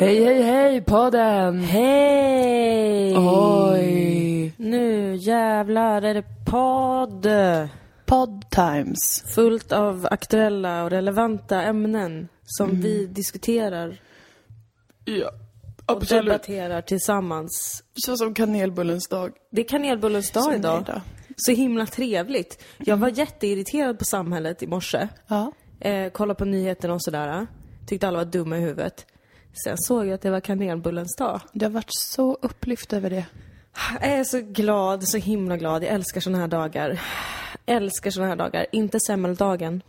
Hej, hej, hej podden! Hej! Oj! Nu jävlar är det podd! Podd times. Fullt av aktuella och relevanta ämnen som Mm. vi diskuterar Ja, och absolut. debatterar tillsammans. Så som kanelbullens dag. Det är kanelbullens dag Som idag. idag. Så himla trevligt. Jag var jätteirriterad på samhället i morse. Ja. Eh, kollade på nyheterna och sådär. Tyckte alla var dumma i huvudet. Sen såg jag att det var kanelbullens dag. Du har varit så upplyft över det. Jag är så glad, så himla glad. Jag älskar såna här dagar. Älskar såna här dagar. Inte semmeldagen.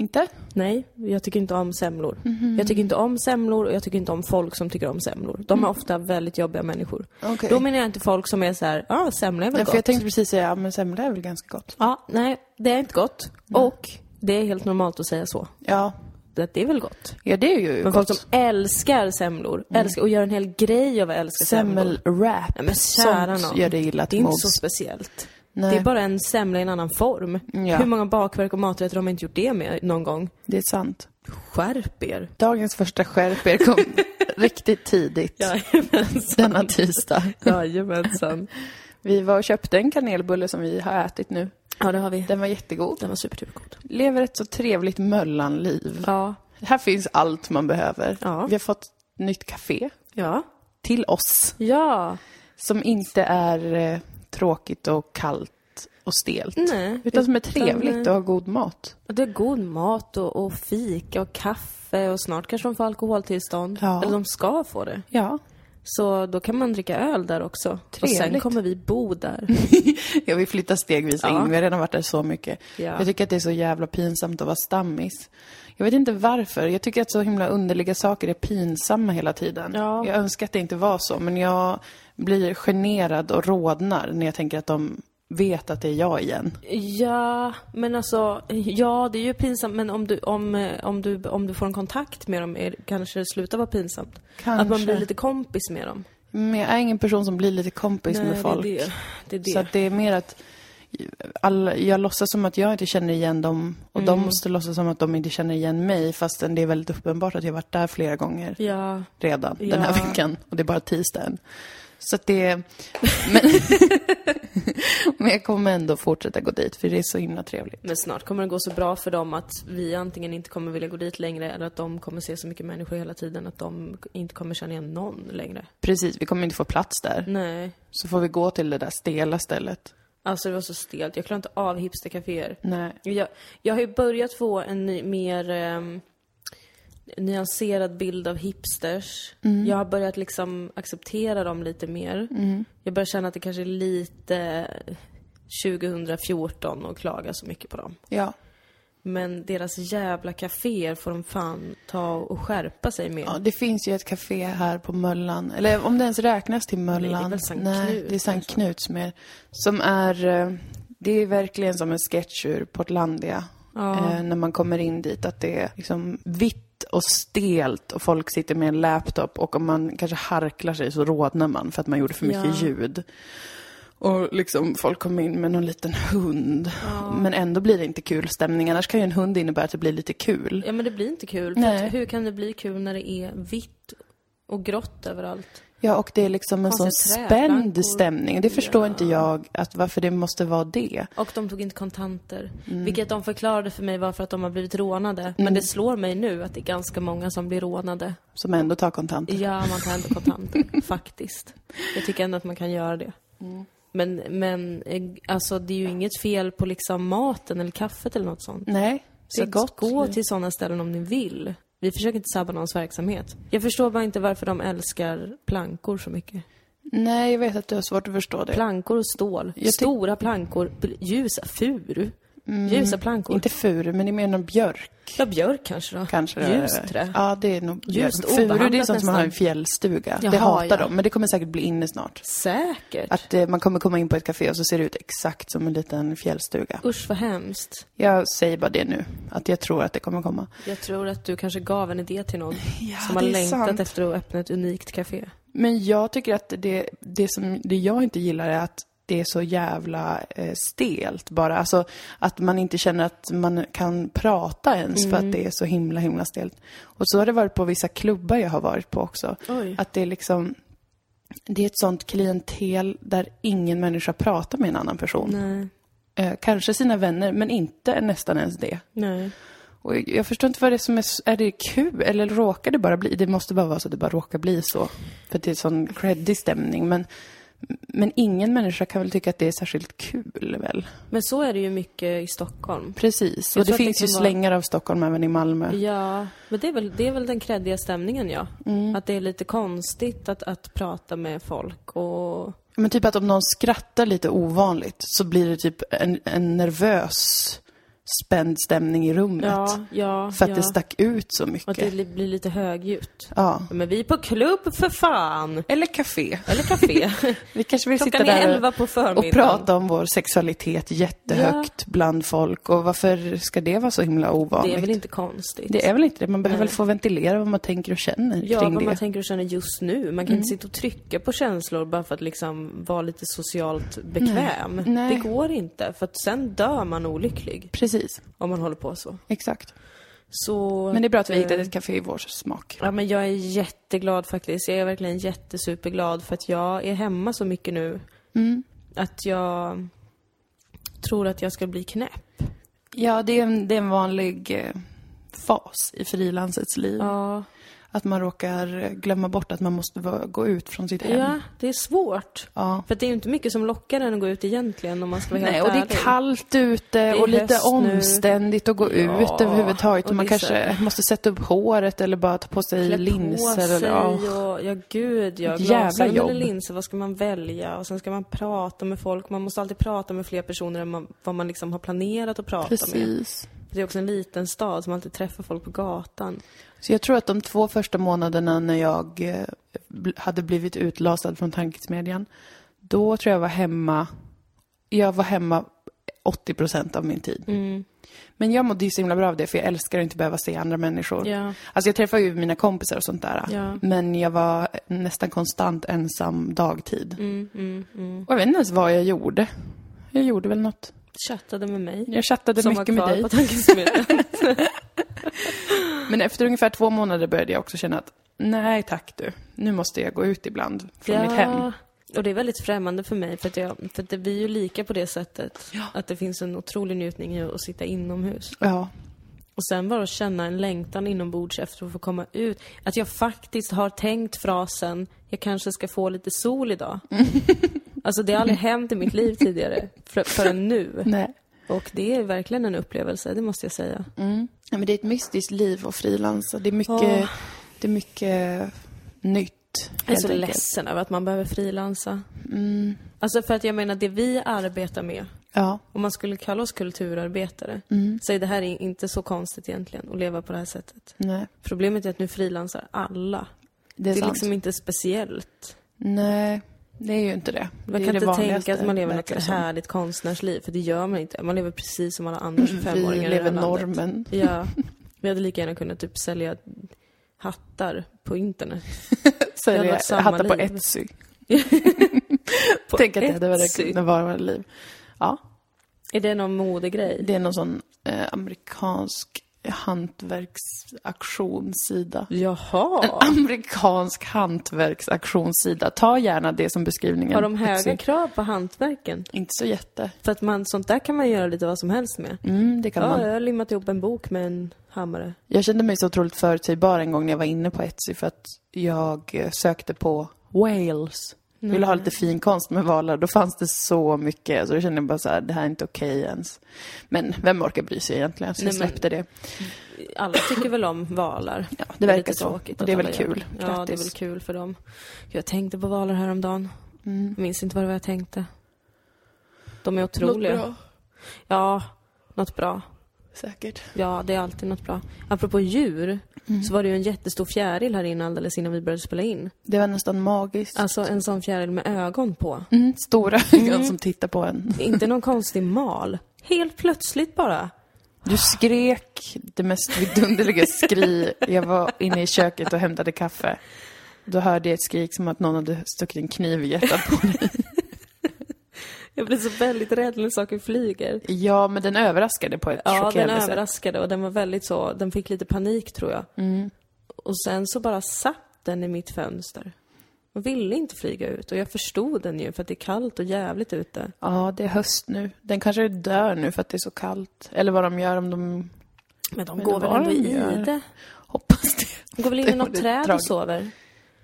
Inte? Nej, jag tycker inte om semlor. Mhm. Jag tycker inte om semlor och jag tycker inte om folk som tycker om semlor. De är ofta väldigt jobbiga människor. Mm. Okej. Då menar jag inte folk som är så här, ja, ah, semla är väl Ja, gott. för jag tänkte precis säga, ja men semla är väl ganska gott. Ja, nej, det är inte gott. Och det är helt normalt att säga så. Ja. Det, det är väl gott. Ja, det är ju Men gott. folk som älskar semlor, älskar, och gör en hel grej av att älska semlor. Semmelwrap. Ja, men kära nån. gör det illa Det är inte så speciellt. Nej. Det är bara en semla i en annan form. Ja. Hur många bakverk och maträtter har man inte gjort det med någon gång? Det är sant. Skärp er! Dagens första skärper kom riktigt tidigt. Jajamensan. Denna tisdag. Jajamensan. Vi var och köpte en kanelbulle som vi har ätit nu. Ja, det har vi. Den var jättegod. Den var superdupergod. Lever ett så trevligt Möllanliv. Ja. Här finns allt man behöver. Ja. Vi har fått nytt café Ja. till oss. Ja. Som inte är eh, tråkigt och kallt och stelt. Nej. Utan som är trevligt eh, och har god mat. Det är god mat och, och fika och kaffe och snart kanske de får alkoholtillstånd. Ja. Eller de ska få det. Ja. Så då kan man dricka öl där också. Och sen Trevligt. kommer vi bo där. ja, vi flyttar stegvis Ja. in. Vi har redan varit där så mycket. Ja. Jag tycker att det är så jävla pinsamt att vara stammis. Jag vet inte varför. Jag tycker att så himla underliga saker är pinsamma hela tiden. Ja. Jag önskar att det inte var så, men jag blir generad och rodnar när jag tänker att de vet att det är jag igen. Ja, men alltså, ja det är ju pinsamt men om du, om, eh, om du, om du får en kontakt med dem är, kanske det slutar vara pinsamt. Kanske. Att man blir lite kompis med dem. Men jag är ingen person som blir lite kompis med folk. det är det. det, är det. Så att det är mer att alla, jag låtsas som att jag inte känner igen dem och de måste låtsas som att de inte känner igen mig fastän det är väldigt uppenbart att jag varit där flera gånger Ja, redan den här Ja. veckan och det är bara tisdagen. Så att det... Men, men jag kommer ändå fortsätta gå dit för det är så himla trevligt. men snart kommer det gå så bra för dem att vi antingen inte kommer vilja gå dit längre eller att de kommer se så mycket människor hela tiden att de inte kommer känna igen någon längre. Precis, vi kommer inte få plats där. Nej. Så får vi gå till det där stela stället. Alltså det var så stelt. Jag klarar inte av hipstercaféer. Nej. Jag, jag har ju börjat få en ny, mer ehm, nyanserad bild av hipsters. Jag har börjat liksom acceptera dem lite mer. Jag börjar känna att det kanske är lite 2014 och klaga så mycket på dem. Ja. Men deras jävla kaféer får de fan ta och skärpa sig med. Ja, det finns ju ett café här på Möllan, eller om det ens räknas till Möllan. det är väl Sankt Nej, Knut, det är Sankt alltså. Knuts mer. Som är, eh, det är verkligen som en sketch ur Portlandia. Ja. Eh, när man kommer in dit, att det är liksom vitt och stelt och folk sitter med en laptop och om man kanske harklar sig så rodnar man för att man gjorde för mycket Ja. ljud. Och liksom folk kommer in med någon liten hund. Men ändå blir det inte kul stämning. Annars kan ju en hund innebära att det blir lite kul. Ja men det blir inte kul. Hur kan det bli kul när det är vitt och grått överallt? Ja, och det är liksom en sån spänd stämning. Det förstår Ja. inte jag, att varför det måste vara det. Och de tog inte kontanter. Mm. Vilket de förklarade för mig var för att de har blivit rånade. Men det slår mig nu att det är ganska många som blir rånade. Som ändå tar kontanter. Ja, man tar ändå kontanter. faktiskt. Jag tycker ändå att man kan göra det. Mm. Men, men eh, alltså det är ju inget fel på liksom maten eller kaffet eller något sånt. Nej, Så gott. gå till sådana ställen om ni vill. Vi försöker inte sabba någons verksamhet. Jag förstår bara inte varför de älskar plankor så mycket. Nej, jag vet att du har svårt att förstå det. Plankor och stål. Stora plankor. Ljusa. Furu. Ljusa plankor. Inte furu, men det mer någon björk. Ja, björk kanske då. Kanske det. Ljust trä. Ja, det är nog Ljust, Furu, det är sånt som man har i en fjällstuga. det Jaha, hatar ja. de, men det kommer säkert bli inne snart. Säkert. Att eh, man kommer komma in på ett café och så ser det ut exakt som en liten fjällstuga. Usch vad hemskt. Jag säger bara det nu, att jag tror att det kommer komma. Jag tror att du kanske gav en idé till någon Ja, som har det längtat sant. efter att öppna ett unikt café. Men jag tycker att det, det som det jag inte gillar är att det är så jävla eh, stelt bara. Alltså att man inte känner att man kan prata ens för att det är så himla, himla stelt. Och så har det varit på vissa klubbar jag har varit på också. Oj. Att det är liksom, det är ett sånt klientel där ingen människa pratar med en annan person. Nej. Eh, kanske sina vänner, men inte nästan ens det. Nej. Och jag- förstår inte vad det är som är, är det kul eller råkar det bara bli, det måste bara vara så att det bara råkar bli så. För det är sån creddig stämning. Men, men ingen människa kan väl tycka att det är särskilt kul väl? Men så är det ju mycket i Stockholm. Precis, och det att det finns ju kan vara- slängar av Stockholm även i Malmö. Ja, men det är väl, det är väl den kreddiga stämningen ja. Mm. Att det är lite konstigt att, att prata med folk och... Men typ att om någon skrattar lite ovanligt så blir det typ en, en nervös, spänd stämning i rummet. Ja, ja, för att ja. det stack ut så Och att mycket. det li- blir lite högljutt. Ja. Men vi är på klubb för fan! Eller café. Eller café. Vi kanske vill Klockan sitta är där och förmiddagen. prata om vår sexualitet jättehögt bland folk. Och varför ska det vara så himla ovanligt? Det är väl inte konstigt? Det är väl inte det. Man behöver Nej. väl få ventilera vad man tänker och känner Ja, vad det. Mm. man tänker och känner just nu. Man kan inte sitta och trycka på känslor bara för att liksom vara lite socialt bekväm. Nej. Det går inte, för att sen dör man olycklig Precis, om man håller på så. exakt. Så... Men det är bra att vi eh, hittade ett café i vår smak. Ja, men jag är jätteglad faktiskt. Jag är verkligen jättesuperglad för att jag är hemma så mycket nu. Mm. Att jag tror att jag ska bli knäpp. Ja, det är en, det är en vanlig eh, fas i frilansets liv. Ja. Att man råkar glömma bort att man måste gå ut från sitt hem. ja, det är svårt. Ja. För det är ju inte mycket som lockar en att gå ut egentligen om man ska vara helt Nej, och det är ärlig. kallt ute och lite höst nu. omständigt att gå Ja, ut överhuvudtaget. och Och man är så- kanske måste sätta upp håret eller bara ta på sig Klä linser. på sig eller, ja. och, ja gud ja, glasögon eller linser, vad ska man välja? Och sen ska man prata med folk, man måste alltid prata med fler personer än man, vad man liksom har planerat att prata med. Precis. Det är också en liten stad som alltid träffar folk på gatan. Så jag tror att de två första månaderna när jag eh, hade blivit utlasad från tankesmedjan, då tror jag var hemma, jag var hemma 80 procent av min tid. Mm. Men jag mådde ju så himla bra av det, för jag älskar att inte behöva se andra människor. Ja. Alltså jag träffar ju mina kompisar och sånt där. Ja. Men jag var nästan konstant ensam dagtid. Mm, mm, mm. Och jag vet inte ens vad jag gjorde. Jag gjorde väl något. Chattade med mig. Jag chattade som mycket med var kvar dig. på tankesmedjan. Men efter ungefär två månader började jag också känna att nej tack du, nu måste jag gå ut ibland från mitt hem. Och det är väldigt främmande för mig, för att, jag, för att det, vi är ju lika på det sättet. Ja. Att det finns en otrolig njutning i att sitta inomhus. Ja, Och sen bara känna en längtan inombords efter att få komma ut. Att jag faktiskt har tänkt frasen, jag kanske ska få lite sol idag. alltså det har aldrig hänt i mitt liv tidigare, för, förrän nu. nej. Och det är verkligen en upplevelse, det måste jag säga. Mm. Ja, men det är ett mystiskt liv att frilansa. Det är mycket, Åh. det är mycket nytt. Jag är så enkelt. ledsen över att man behöver frilansa. Mm. Alltså för att jag menar, det vi arbetar med, Ja. om man skulle kalla oss kulturarbetare, Mm. så är det här inte så konstigt egentligen, att leva på det här sättet. Nej, Problemet är att nu frilansar alla. det är, Det är liksom inte speciellt. Nej, det är ju inte det. Man det kan inte tänka att man lever som. härligt konstnärsliv, för det gör man inte. Man lever precis som alla andra 25-åringar Vi lever normen. Ja. Vi hade lika gärna kunnat typ sälja hattar på internet. Sälja hattar på liv. Etsy. På Tänk att det hade varit vara våra liv. Ja, Är det någon modegrej? det är någon sån eh, amerikansk hantverksaktionssida. Jaha! Amerikansk hantverksaktionssida. Ta gärna det som beskrivningen. Har de höga krav på hantverken? Inte så jätte. För att man, sånt där kan man göra lite vad som helst med. Mm, det kan Ja, man. jag har limmat ihop en bok med en hammare. Jag kände mig så otroligt förutsägbar en gång när jag var inne på Etsy för att jag eh, sökte på whales. Ville ha lite fin konst med valar. Då fanns det så mycket så jag kände bara så här, det här är inte okej ens. Men vem orkar bry sig egentligen? Så jag Nej, men- släppte det. Alla tycker väl om valar. Ja, det verkar lite så. tråkigt Och det är väl kul. det. Ja, det är väl kul för dem. Jag tänkte på valar häromdagen. Mm. Jag minns inte vad det var jag tänkte. De är otroliga. Ja, något bra. Säkert. Ja, det är alltid något bra. Apropå djur, Mm. så var det ju en jättestor fjäril här inne alldeles innan vi började spela in. Det var nästan magiskt. Alltså en sån fjäril med ögon på. Mm, stora ögon som tittar på en. Inte någon konstig mal. Helt plötsligt bara. Du skrek det mest vidunderliga skri. Jag var inne i köket och hämtade kaffe. Då hörde jag ett skrik som att någon hade stuckit en kniv i hjärtat på dig. Jag blir så väldigt rädd när saker flyger. Ja, men den överraskade på ett Ja, den chockerande sätt. överraskade och den var väldigt så, den fick lite panik tror jag. Och sen så bara satt den i mitt fönster. Och ville inte flyga ut. Och jag förstod den ju för att det är kallt och jävligt ute. Ja, det är höst nu. Den kanske dör nu för att det är så kallt. Eller vad de gör om de... Men de Men går väl ändå i det. Hoppas det. De går väl in i något träd och sover.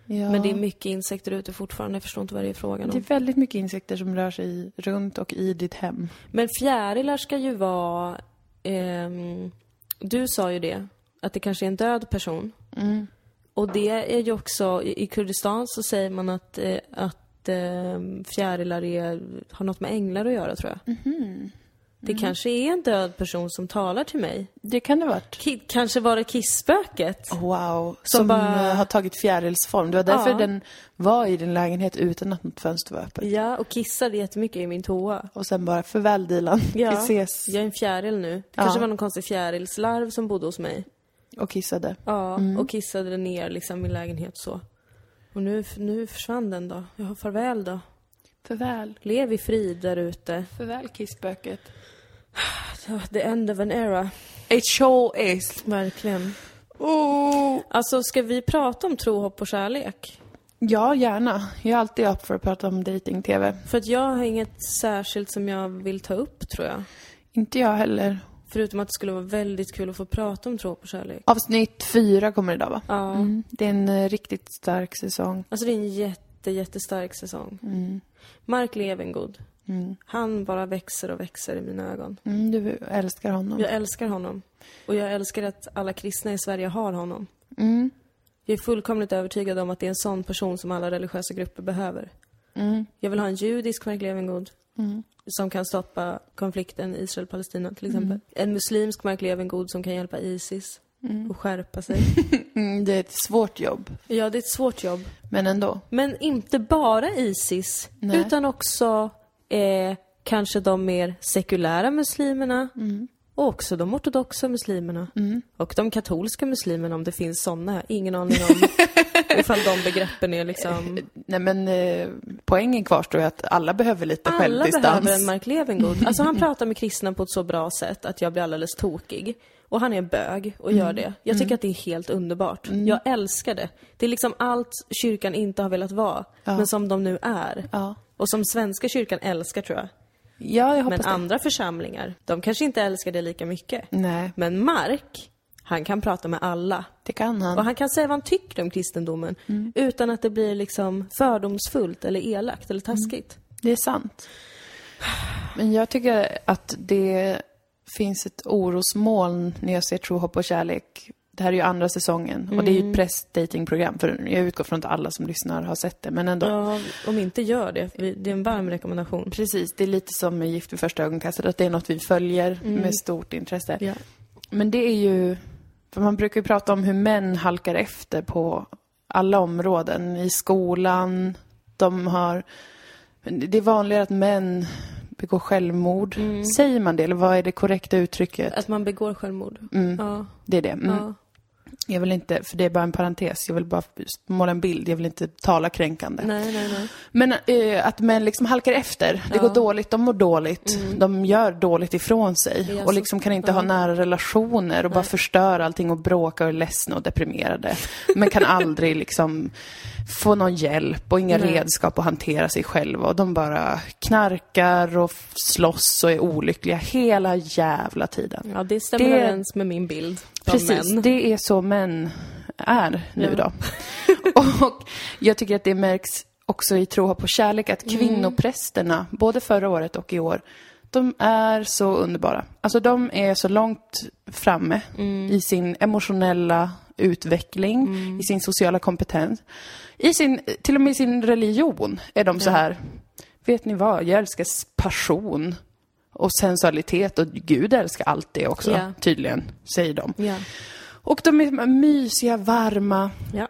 Ja. Men det är mycket insekter ute fortfarande. Jag förstår inte vad det är frågan Det är om. väldigt mycket insekter som rör sig runt och i ditt hem. Men fjärilar ska ju vara... ehm, du sa ju det, att det kanske är en död person. Mm. Och det är ju också, i i Kurdistan så säger man att, eh, att eh, fjärilar är, har något med änglar att göra tror jag. Mhm. Det kanske är en död person som talar till mig. Det kan det varit. Ki- kanske var det kissspöket? Wow. Som Som, bara- eh, har tagit fjärilsform. Det var därför Ja. den var i din lägenhet utan att något fönster var öppet. Ja, och kissade jättemycket i min toa. Och sen bara, farväl Dilan. Ja, Vi ses. jag är en fjäril nu. Det Ja. kanske var någon konstig fjärilslarv som bodde hos mig. Och kissade. Ja, och kissade ner liksom min lägenhet så. Och nu, nu försvann den då. Ja, farväl då. Farväl. Lev i frid där ute. Farväl kisspöket. The end of an era. It sure is. Verkligen. Oh. Alltså, ska vi prata om tro, hopp och kärlek? Ja, gärna. Jag är alltid upp för att prata om dating-tv. För att jag har inget särskilt som jag vill ta upp, tror jag. Inte jag heller. Förutom att det skulle vara väldigt kul att få prata om tro, hopp och kärlek. Avsnitt fyra kommer idag va? Ja. Mm. Det är en eh, riktigt stark säsong. Alltså, det är en jätte, jättestark säsong. Mm. Mark Levengood. Mm. Han bara växer och växer i mina ögon. Mm, du älskar honom. Jag älskar honom. Och jag älskar att alla kristna i Sverige har honom. Mm. Jag är fullkomligt övertygad om att det är en sån person som alla religiösa grupper behöver. Mm. Jag vill ha en judisk Mark Levengood Mm. som kan stoppa konflikten Israel-Palestina till exempel. En muslimsk Mark Levengood som kan hjälpa Isis och skärpa sig. Mm, det är ett svårt jobb, ja, det är ett svårt jobb. men ändå. Men inte bara Isis, Nej. utan också eh, kanske de mer sekulära muslimerna och också de ortodoxa muslimerna. Och de katolska muslimerna om det finns sådana. Ingen aning om ifall de begreppen är liksom... Nej men eh, poängen kvarstår ju att alla behöver lite Alla självdistans. behöver en Mark Levengood. Alltså han pratar med kristna på ett så bra sätt att jag blir alldeles tokig. Och han är bög och gör det. Jag tycker att det är helt underbart. Jag älskar det. Det är liksom allt kyrkan inte har velat vara, Ja. men som de nu är. Ja. Och som svenska kyrkan älskar tror jag. ja, jag hoppas Men det. andra församlingar, de kanske inte älskar det lika mycket. Nej, Men Mark, han kan prata med alla. det kan han. Och han kan säga vad han tycker om kristendomen utan att det blir liksom fördomsfullt eller elakt eller taskigt. Det är sant. Men jag tycker att det finns ett orosmoln när jag ser Tro, hopp och kärlek. Det här är ju andra säsongen och det är ju ett pressdatingprogram för jag utgår från att alla som lyssnar har sett det. Men ändå. Ja, om inte gör det. Det är en varm rekommendation. Precis, det är lite som med Gift vid första ögonkastet, att det är något vi följer med stort intresse. Ja. Men det är ju, för man brukar ju prata om hur män halkar efter på alla områden. I skolan, de har, det är vanligare att män begår självmord. Säger man det, eller vad är det korrekta uttrycket? Att man begår självmord. Ja. Det är det. Mm. ja. Jag vill inte, för det är bara en parentes, jag vill bara måla en bild, jag vill inte tala kränkande. Nej, nej, nej. Men eh, att män liksom halkar efter. Det Ja. går dåligt, de mår dåligt. De gör dåligt ifrån sig. Och liksom kan inte ja. ha nära relationer och bara förstör allting och bråka och är ledsna och deprimerade. Men kan aldrig liksom få någon hjälp och inga Nej. redskap att hantera sig själva. Och de bara knarkar och slåss och är olyckliga hela jävla tiden. Ja, det stämmer Det- överens med min bild Precis, män. det är så män är nu Ja. idag. och jag tycker att det märks också i Tro, och kärlek att Mm. kvinnoprästerna, både förra året och i år, de är så underbara. Alltså de är så långt framme Mm. i sin emotionella utveckling, i sin sociala kompetens. I sin, till och med i sin religion är de så här, vet ni vad, jag älskar passion och sensualitet och Gud älskar allt det också, Ja. tydligen, säger de. Ja. Och de är mysiga, varma. Ja.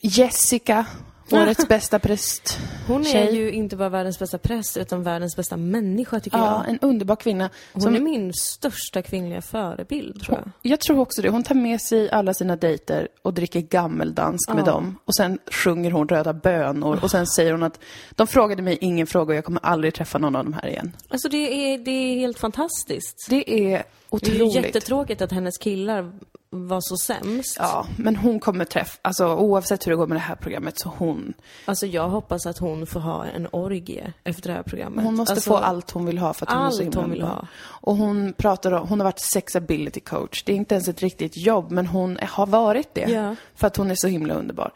Jessica, Årets bästa präst. Hon är Tjej. ju inte bara världens bästa präst, utan världens bästa människa tycker Ja, jag. en underbar kvinna. Hon Som, är min största kvinnliga förebild, tror jag. jag tror också det. Hon tar med sig alla sina dejter och dricker gammeldansk med Ja. dem. Och sen sjunger hon röda bönor. Och sen säger hon att de frågade mig ingen fråga och jag kommer aldrig träffa någon av dem här igen. Alltså det är, det är helt fantastiskt. Det är Det är ju otroligt. jättetråkigt att hennes killar var så sämst. Ja, men hon kommer träffa, alltså oavsett hur det går med det här programmet så hon, Alltså jag hoppas att hon får ha en orgie efter det här programmet. hon måste alltså, få allt hon vill ha för att hon är så allt himla hon vill ha. Och hon pratar om, hon har varit sexability coach. Det är inte ens ett riktigt jobb, men hon har varit det. Ja. För att hon är så himla underbar.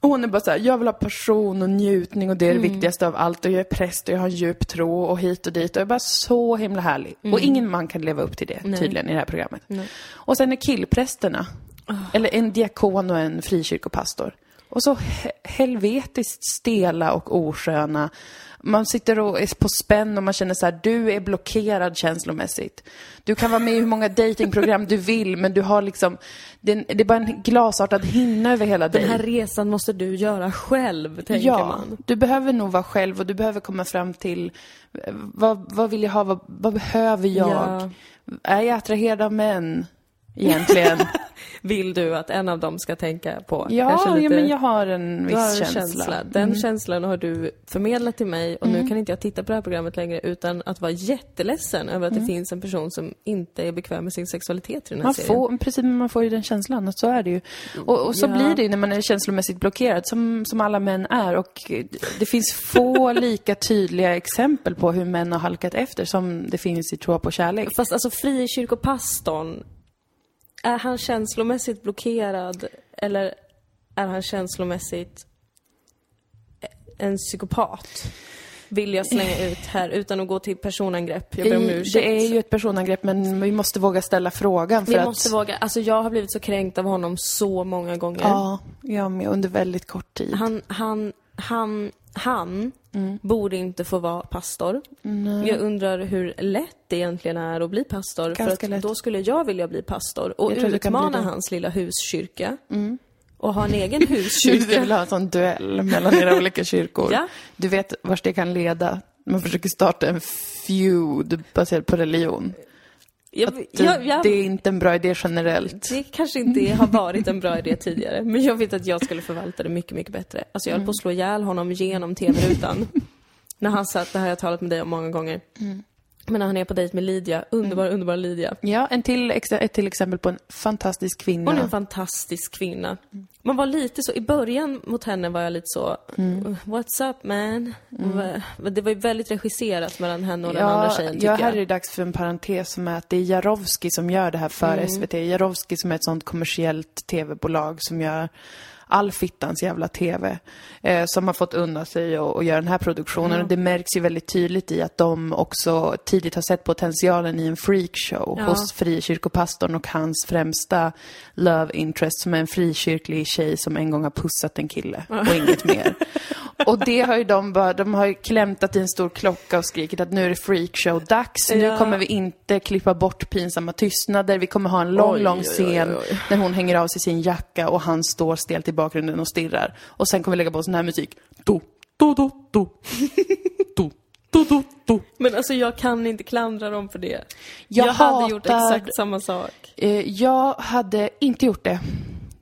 Och hon är bara så här, jag vill ha passion och njutning och det är Mm. det viktigaste av allt. Och jag är präst och jag har en djup tro och hit och dit. Och jag är bara så himla härlig. Och ingen man kan leva upp till det Mm. Nej. tydligen i det här programmet. Nej. Och sen är killprästerna. Ah. Eller en diakon och en frikyrkopastor. Och så he- helvetiskt stela och osköna. Man sitter och är på spänn och man känner så här, du är blockerad känslomässigt. Du kan vara med i hur många datingprogram du vill, men du har liksom, det är, det är bara en glasartad hinna över hela dig. Den här resan måste du göra själv, tänker ja, man. du behöver nog vara själv och du behöver komma fram till, eh, vad, vad vill jag ha, vad, vad behöver jag? Ja. Är jag attraherad av män? Egentligen. Vill du att en av dem ska tänka på? Ja, lite- ja, men jag har en viss har en känsla. känsla. Den känslan har du förmedlat till mig och nu kan inte jag titta på det här programmet längre utan att vara jätteledsen över att det finns en person som inte är bekväm med sin sexualitet i den här Man serien. får, precis, men man får ju den känslan, och så är det ju. Och, och så Ja. blir det ju när man är känslomässigt blockerad, som, som alla män är. Och det finns få lika tydliga exempel på hur män har halkat efter som det finns i Tro på kärlek. Fast alltså frikyrkopastorn, är han känslomässigt blockerad eller är han känslomässigt en psykopat? Vill jag slänga ut här utan att gå till personangrepp. Jag ber om ursäkt. det är ju ett personangrepp, men vi måste våga ställa frågan. För Vi att, måste våga. Alltså jag har blivit så kränkt av honom så många gånger. Ja, jag med, under väldigt kort tid. Han, han, han, han Mm. borde inte få vara pastor. Jag undrar hur lätt det egentligen är att bli pastor. Ganska för att lätt. då skulle jag vilja bli pastor och du utmana. Mm. hans lilla huskyrka. Och ha en egen Du huskyrka. vill ha en sån duell mellan era olika kyrkor. Ja. Du vet vart det kan leda. Man försöker starta en feud baserad på religion. Jag, jag, jag, Det är inte en bra idé generellt. det kanske inte har varit en bra idé tidigare, men jag vet att jag skulle förvalta det mycket, mycket bättre. Alltså jag höll på att slå ihjäl honom genom tv-rutan. när han satt, det här har jag talat med dig om många gånger. Men när han är på dejt med Lydia, underbar, underbar Lydia. Ja, en till, ett till exempel på en fantastisk kvinna. Hon är en fantastisk kvinna. Man var lite så, i början mot henne var jag lite så, what's up man? Va- Det var ju väldigt regisserat mellan henne och den andra tjejen tycker ja, jag. här är det dags för en parentes som är att det är Jarowski som gör det här för Mm. SVT. Jarowski som är ett sånt kommersiellt tv-bolag som gör all fittans jävla TV. Eh, som har fått unna sig att och göra den här produktionen. Och det märks ju väldigt tydligt i att de också tidigt har sett potentialen i en freakshow Ja. hos frikyrkopastorn och hans främsta love interest som är en frikyrklig tjej som en gång har pussat en kille och inget mer. Och det har ju de bara, de har ju klämtat i en stor klocka och skrikit att nu är det freakshow-dags. Nu Ja. kommer vi inte klippa bort pinsamma tystnader. Vi kommer ha en lång, Oj, lång oj, oj, scen oj. när hon hänger av sig sin jacka och han står stelt i bakgrunden och stirrar. Och sen kommer vi lägga på sån här musik. Do, do, do, do. Do, do, do, do. Men alltså jag kan inte klandra dem för det. Jag hade gjort hatar- exakt samma sak. Eh, jag hade inte gjort det.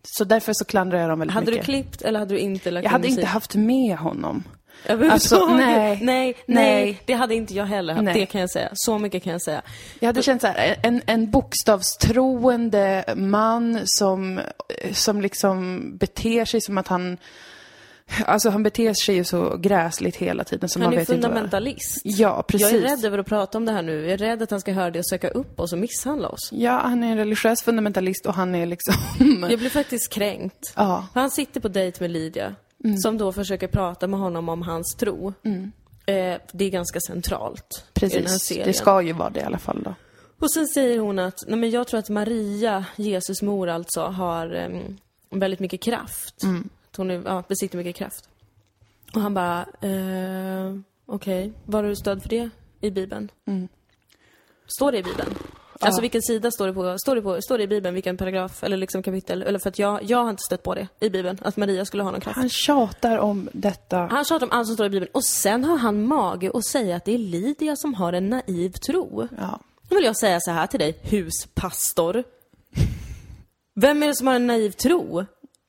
Så därför så klandrar jag dem väldigt Hade du mycket. klippt eller hade du inte lagt jag hade inte musik? haft med honom. Alltså, nej. nej, nej, det hade inte jag heller haft. Det kan jag säga. Så mycket kan jag säga. Jag hade känt så här, en, en bokstavstroende man som, som liksom beter sig som att han... Alltså han beter sig ju så gräsligt hela tiden så Han man är vet inte vad... fundamentalist. Ja, precis. Jag är rädd över att prata om det här nu. Jag är rädd att han ska höra det och söka upp oss och misshandla oss. Ja, han är en religiös fundamentalist och han är liksom... Jag blir faktiskt kränkt. ja. Han sitter på dejt med Lydia, Mm. som då försöker prata med honom om hans tro. Eh, det är ganska centralt i den här Precis. serien. Det ska ju vara det i alla fall då. Och sen säger hon att, nej men jag tror att Maria, Jesus mor alltså, har em, väldigt mycket kraft. Mm. Hon är, ja, besitter mycket kraft. Och han bara, eh, okej, var har du stöd för det i Bibeln? Mm. Står det i Bibeln? Alltså vilken sida står det på? Står det, på, står det i Bibeln, vilken paragraf eller liksom kapitel? Eller för att jag, jag har inte stött på det i Bibeln, att Maria skulle ha någon kraft. Han tjatar om detta. Han tjatar om allt som står i Bibeln. Och sen har han mage att säga att det är Lydia som har en naiv tro. Ja. Då vill jag säga så här till dig, huspastor. Vem är det som har en naiv tro?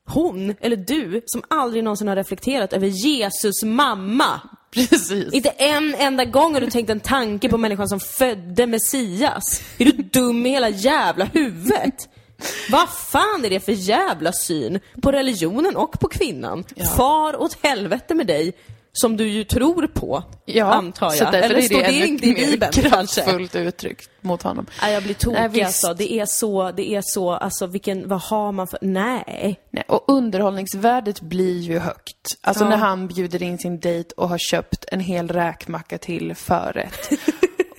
Hon eller du som aldrig någonsin har reflekterat över Jesus mamma. Precis. Inte en enda gång har du tänkt en tanke på människan som födde Messias. Är du dum i hela jävla huvudet? Vad fan är det för jävla syn på religionen och på kvinnan? Far åt helvete med dig, som du ju tror på, Ja, antar så jag. därför Eller är står det inte i Bibeln kanske? kraftfullt uttryckt mot honom. Nej, jag blir tokig Nej, visst. alltså. Det är så, det är så, alltså vilken, vad har man för, nej. Nej, och underhållningsvärdet blir ju högt. Alltså Ja. när han bjuder in sin dejt och har köpt en hel räkmacka till förrätt.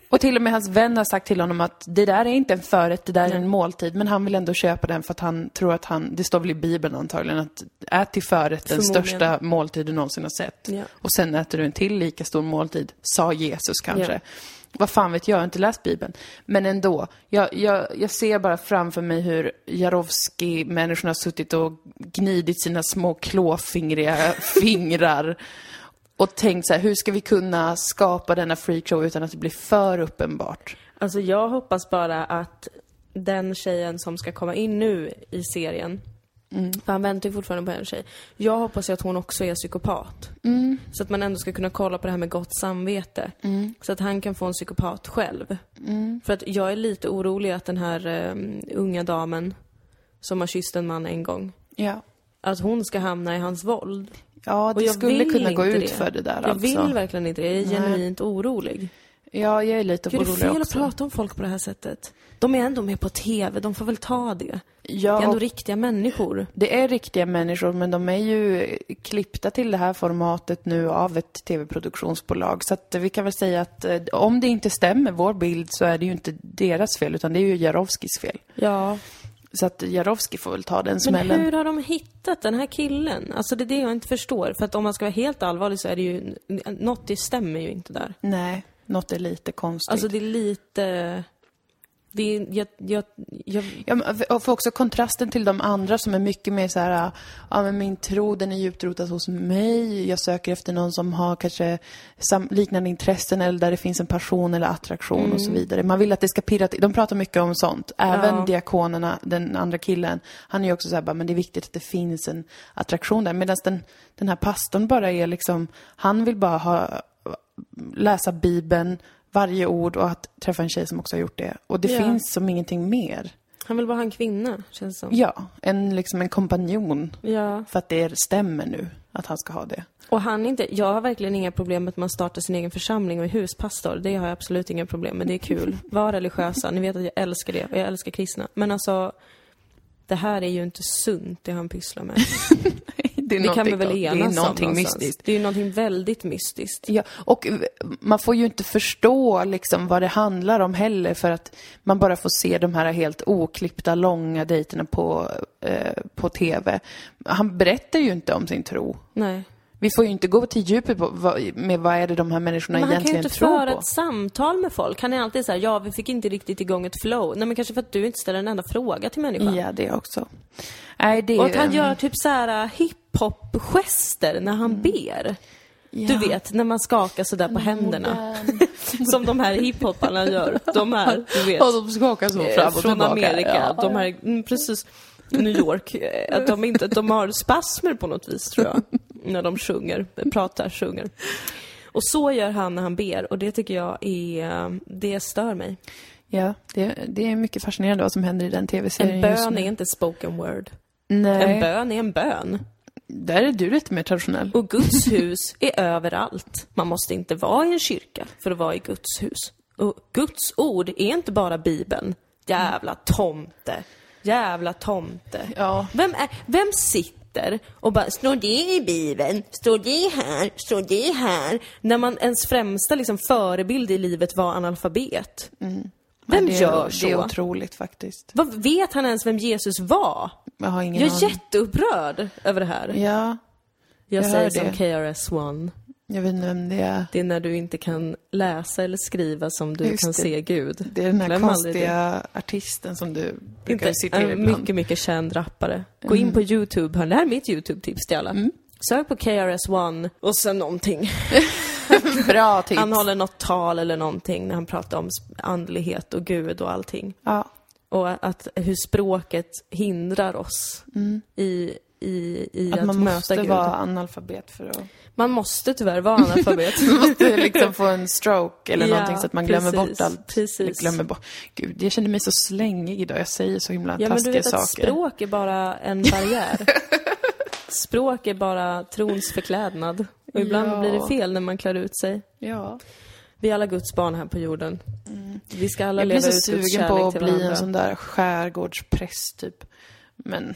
och till och med hans vän har sagt till honom att det där är inte en förrätt, det där är en måltid. Men han vill ändå köpa den för att han tror att han, det står väl i Bibeln antagligen, att ät till förrätt den största måltid du någonsin har sett. Ja. Och sen äter du en till lika stor måltid, sa Jesus kanske. Ja. Vad fan vet jag, jag har inte läst Bibeln. Men ändå, jag, jag, jag ser bara framför mig hur Jarowski-människorna har suttit och gnidit sina små klåfingriga fingrar och tänkt så här, hur ska vi kunna skapa denna freakshow utan att det blir för uppenbart? Alltså jag hoppas bara att den tjejen som ska komma in nu i serien, för han väntar ju fortfarande på en tjej. Jag hoppas ju att hon också är psykopat. Så att man ändå ska kunna kolla på det här med gott samvete. Så att han kan få en psykopat själv. För att jag är lite orolig att den här eh, unga damen som har kysst en man en gång, Ja. att hon ska hamna i hans våld. Ja, det skulle kunna gå ut det. för det där Jag alltså. vill verkligen inte det. Jag är Nej. genuint orolig. Ja, jag är lite Gud, det är orolig fel att också. prata om folk på det här sättet. De är ändå med på TV, de får väl ta det. Ja, Det är ändå riktiga människor. det är riktiga människor, men de är ju klippta till det här formatet nu av ett tv-produktionsbolag. Så att vi kan väl säga att eh, om det inte stämmer, vår bild, så är det ju inte deras fel, utan det är ju Jarowskis fel. Ja. Så att Jarowski får väl ta den Men smällen. hur har de hittat den här killen? Alltså det är det jag inte förstår. För att om man ska vara helt allvarlig så är det ju, något det stämmer ju inte där. Nej, något är lite konstigt. Alltså det är lite, det är, jag, jag, jag, Ja, men och för också kontrasten till de andra som är mycket mer så här, ja men min tro den är djupt rotad hos mig, jag söker efter någon som har kanske sam- liknande intressen eller där det finns en passion eller attraktion och så vidare. Man vill att det ska pirra till. De pratar mycket om sånt. Även Ja. diakonerna, den andra killen, han är ju också så här, bara, men det är viktigt att det finns en attraktion där. Medan den, den här pastorn bara är liksom, han vill bara ha, läsa Bibeln, varje ord och att träffa en tjej som också har gjort det. Och det Ja. finns som ingenting mer. han vill bara ha en kvinna, känns som. Ja, en, liksom en kompanjon. Ja. För att det stämmer nu att han ska ha det. Och han inte, jag har verkligen inga problem med att man startar sin egen församling och är huspastor. Det har jag absolut inga problem med. Det är kul. Var religiösa. Ni vet att jag älskar det. Och jag älskar kristna. Men alltså, det här är ju inte sunt, det han pysslar med. Det, är Det kan vi väl det är enas någonting mystiskt. Det är ju någonting väldigt mystiskt. Ja, och man får ju inte förstå liksom vad det handlar om heller för att man bara får se de här helt oklippta långa dejterna på, eh, på TV. Han berättar ju inte om sin tro. Nej. Vi får ju inte gå till djupet på vad, med vad är det de här människorna Men han kan ju egentligen inte tror föra på. ett samtal med folk. Han är alltid så här, ja vi fick inte riktigt igång ett flow. Nej men kanske för att du inte ställer en enda fråga till människan. Ja, det också. Nej, det Och att han gör typ så här uh, hiphop-gester när han ber. Du vet, när man skakar sådär på händerna. Som de här hiphoparna gör. De här, du vet. Och de skakar så fram och Från tillbaka. Amerika. Ja. De här, mm, precis. New York. eh, Att de inte, de har spasmer på något vis tror jag. När de sjunger, pratar, sjunger. Och så gör han när han ber och det tycker jag är, det stör mig. Ja, det, det är mycket fascinerande vad som händer i den tv-serien En bön är inte spoken word. Nej, En bön är en bön. där är du lite mer traditionell. Och Guds hus är överallt. Man måste inte vara i en kyrka för att vara i Guds hus. Och Guds ord är inte bara Bibeln. Jävla tomte. Jävla tomte. Ja. Vem, är, vem sitter och bara, står det i Bibeln? Står det här? Står det här? När man ens främsta liksom, förebild i livet var analfabet. Vem det, gör så? Det är otroligt faktiskt. Vad, vet han ens vem Jesus var? Jag har ingen Jag är aning. jätteupprörd över det här. Ja, Jag, jag säger som. KRS-One. Jag vet inte vem det är. Det är när du inte kan läsa eller skriva som du Just kan det. se Gud. Det är den här Glöm konstiga artisten som du brukar Inte, citera ibland. mycket, mycket känd rappare. Gå in på YouTube, hörni. det här är mitt YouTube-tips till alla. Sök på KRS-One och sen någonting. Bra tips. Han håller något tal eller någonting när han pratar om andlighet och Gud och allting. Ja. Och att hur språket hindrar oss i, i, i att, Att man måste Gud. vara analfabet för att... Man måste tyvärr vara analfabet. Man måste liksom få en stroke eller Ja, någonting så att man glömmer precis, bort allt. precis. Glömmer bort. Gud, jag känner mig så slängig idag. Jag säger så himla Ja, men du taskiga vet att saker. språk är bara en barriär. språk är bara trons förklädnad. Och ibland Ja. blir det fel när man klär ut sig. Ja. Vi är alla Guds barn här på jorden. Vi ska alla Jag blir leva så ut Guds sugen kärlek på att till bli varandra. en sån där skärgårdspräst typ. Men,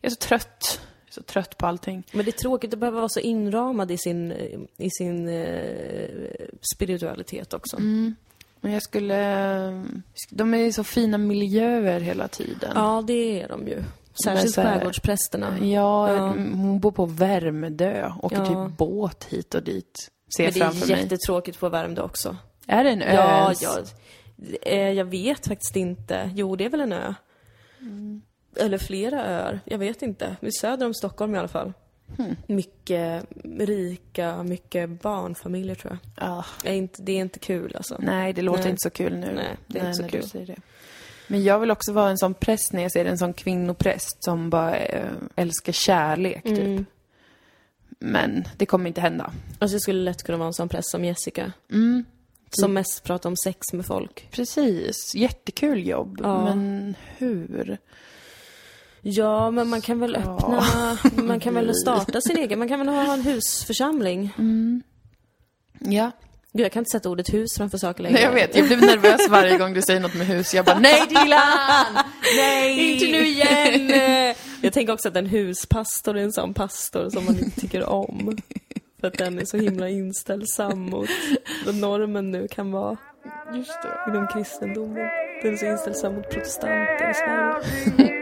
jag är så trött. Jag är så trött på allting. Men det är tråkigt att behöva vara så inramad i sin, i sin eh, spiritualitet också. Mm. Men jag skulle... De är i så fina miljöer hela tiden. Ja, det är de ju. Särskilt skärgårdsprästerna. Ja, Ja. hon bor på Värmdö. Åker Ja. typ båt hit och dit. Ser Men det framför är mig. jättetråkigt på Värmdö också. Är det en ö Ja, ens? ja. Eh, Jag vet faktiskt inte. Jo, det är väl en ö. Eller flera öar. Jag vet inte. Söder om Stockholm i alla fall. Mycket rika, mycket barnfamiljer tror jag. Ja. Det är inte, det är inte kul alltså. Nej, det låter Nej. inte så kul nu. Nej, det är inte så kul. Men jag vill också vara en sån präst när jag ser en sån kvinnopräst som bara eh, älskar kärlek, typ. Mm. Men det kommer inte hända. Alltså jag skulle lätt kunna vara en sån präst som Jessica. Mm. Som mest pratar om sex med folk. Precis. Jättekul jobb. Ja. Men hur? Ja, men man kan väl Ja. öppna, man kan väl starta sin egen, man kan väl ha en husförsamling. Ja. Gud, jag kan inte sätta ordet hus framför saker längre. Nej, jag vet. Jag blir nervös varje gång du säger något med hus. Jag bara, nej Dilan! Nej! Inte nu igen! Jag tänker också att en huspastor är en sån pastor som man inte tycker om. För att den är så himla inställsam mot vad normen nu kan vara Just det. inom kristendomen. Den är så inställsam mot protestanter i Sverige.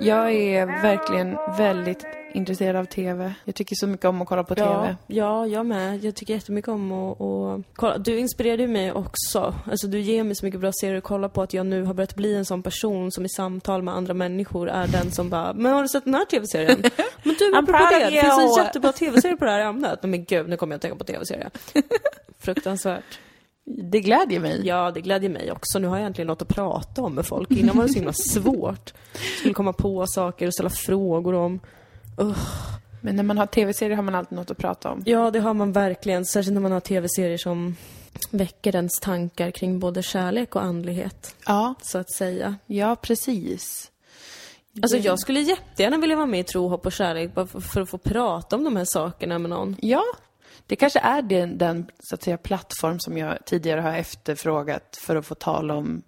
Jag är verkligen väldigt intresserad av TV. Jag tycker så mycket om att kolla på TV. Ja, ja, jag med. Jag tycker jättemycket om att, att kolla. Du inspirerade ju mig också. Alltså du ger mig så mycket bra serier att kolla på att jag nu har börjat bli en sån person som i samtal med andra människor är den som bara Men har du sett den här TV-serien? Men du, apropå det, det finns en jättebra TV-serie på det här ämnet. Men gud, nu kommer jag att tänka på TV-serie. Fruktansvärt. Det glädjer mig. Ja, det glädjer mig också. Nu har jag äntligen något att prata om med folk. Innan var det så himla svårt. Skulle komma på saker och ställa frågor om. Men när man har TV-serier har man alltid något att prata om. Ja, det har man verkligen. Särskilt när man har tv-serier som väcker ens tankar kring både kärlek och andlighet, Ja, så att säga. ja precis. Alltså jag skulle jättegärna vilja vara med i Tro, hopp och kärlek bara för, för att få prata om de här sakerna med någon. Ja, det kanske är den, den så att säga, plattform som jag tidigare har efterfrågat för att få tala om